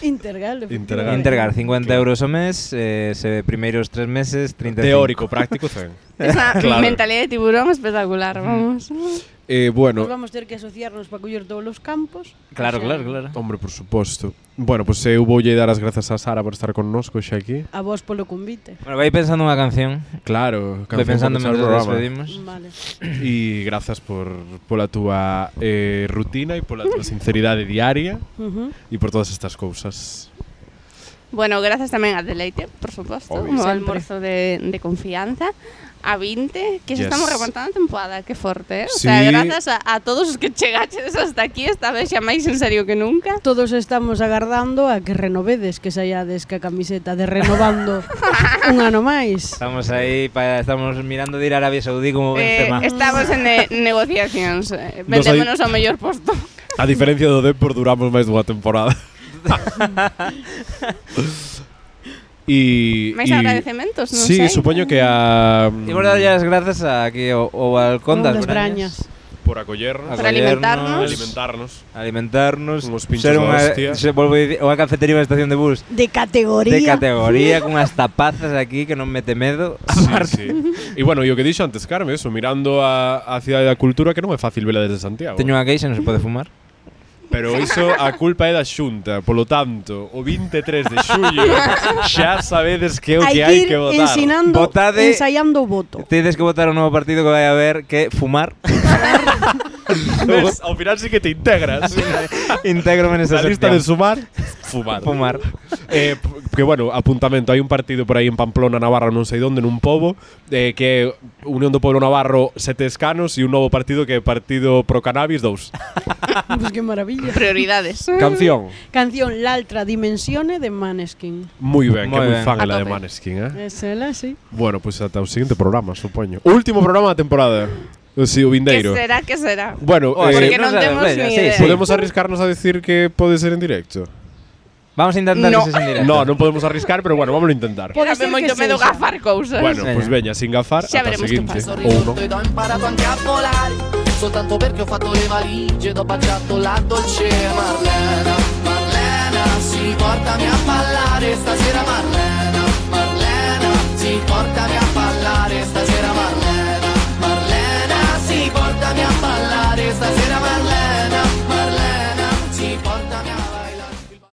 Intergal. Intergal. Intergal, 50 claro. euros o mes, eh, se primeiros tres meses, 35. Teórico, práctico, zen. Esa claro. mentalidade de tiburón espectacular, vamos. Mm. Eh, bueno. Nos vamos ter que asociarnos para coller todos os campos. Claro, xa. claro, claro. Hombre, por suposto. Bueno, pois pues, eh, eu voulle dar as grazas a Sara por estar connosco xa aquí. A vos polo convite. Bueno, vai pensando unha canción. Claro, canción vai pensando mentre nos despedimos. Vale. E grazas por pola túa eh, rutina e pola túa sinceridade diaria e uh -huh. por todas estas cousas. Bueno, grazas tamén a Deleite, por suposto, Un almorzo de, de confianza, a 20, que yes. estamos remontando a temporada, que forte, eh? Sí. O sea, grazas a, a todos os que chegaches hasta aquí, esta vez xa máis en serio que nunca. Todos estamos agardando a que renovedes, que saiades que a camiseta de renovando un ano máis. Estamos aí, pa, estamos mirando de ir a Arabia Saudí como eh, Benzema. Estamos en ne negociacións, eh, eh vendémonos ao mellor posto. A diferencia do Depor duramos máis dunha temporada. E máis agradecementos, non sí, sei. Sí, supoño que a mm, Imos darlle as grazas a aquí o, o balcón das, das brañas. brañas por acollernos, por alimentarnos, alimentarnos, alimentarnos, unos pinchos ser unha, se volvo dicir, unha cafetería na estación de bus de categoría, de categoría con as tapazas aquí que non mete medo. Sí, sí. e bueno, e o que dixo antes Carme, eso, mirando a, a cidade da cultura que non é fácil vela desde Santiago. Teño unha queixa, non se pode fumar. Pero iso a culpa é da Xunta, polo tanto, o 23 de xullo xa sabedes que é o que hai que votar. Ensinando, Votade, ensaiando o voto. Tedes que votar un novo partido que vai a ver que fumar. Ves, Ao final sí que te integras Integro en esa Na lista de sumar Fumar Fumar. Eh, que bueno, apuntamento, hai un partido por aí en Pamplona, Navarra, non sei onde, nun pobo, eh, que Unión do Pueblo Navarro, sete escanos e un novo partido que é Partido Pro Cannabis 2. Pues qué maravilla. Prioridades. Canción. Canción L'altra dimensione de Maneskin. Moi ben, que Moi moi ben. fan A ela de tope. Maneskin, eh? Es ela, sí. Bueno, pues ata o seguinte programa, supoño. Último programa da temporada. O si, o ¿Qué vindeiro. será? ¿Qué será? Bueno, Porque eh, non sabes, temos ni sí, idea. sí. podemos arriscarnos a decir que pode ser en directo. Vamos a intentar No. que en directo. No, non podemos arriscar, pero bueno, vamos a intentar. Pode ser moito que medo sexa. gafar cousas. Bueno, pois pues veña, sin gafar, Xa ata o veremos que seguinte. pasa. Ou non. Sorriso ed ho imparato anche a volare Soltanto perché ho fatto le valigie ed ho baciato la dolce Marlena Marlena, sì, portami a ballare stasera Marlena Marlena, sì, portami a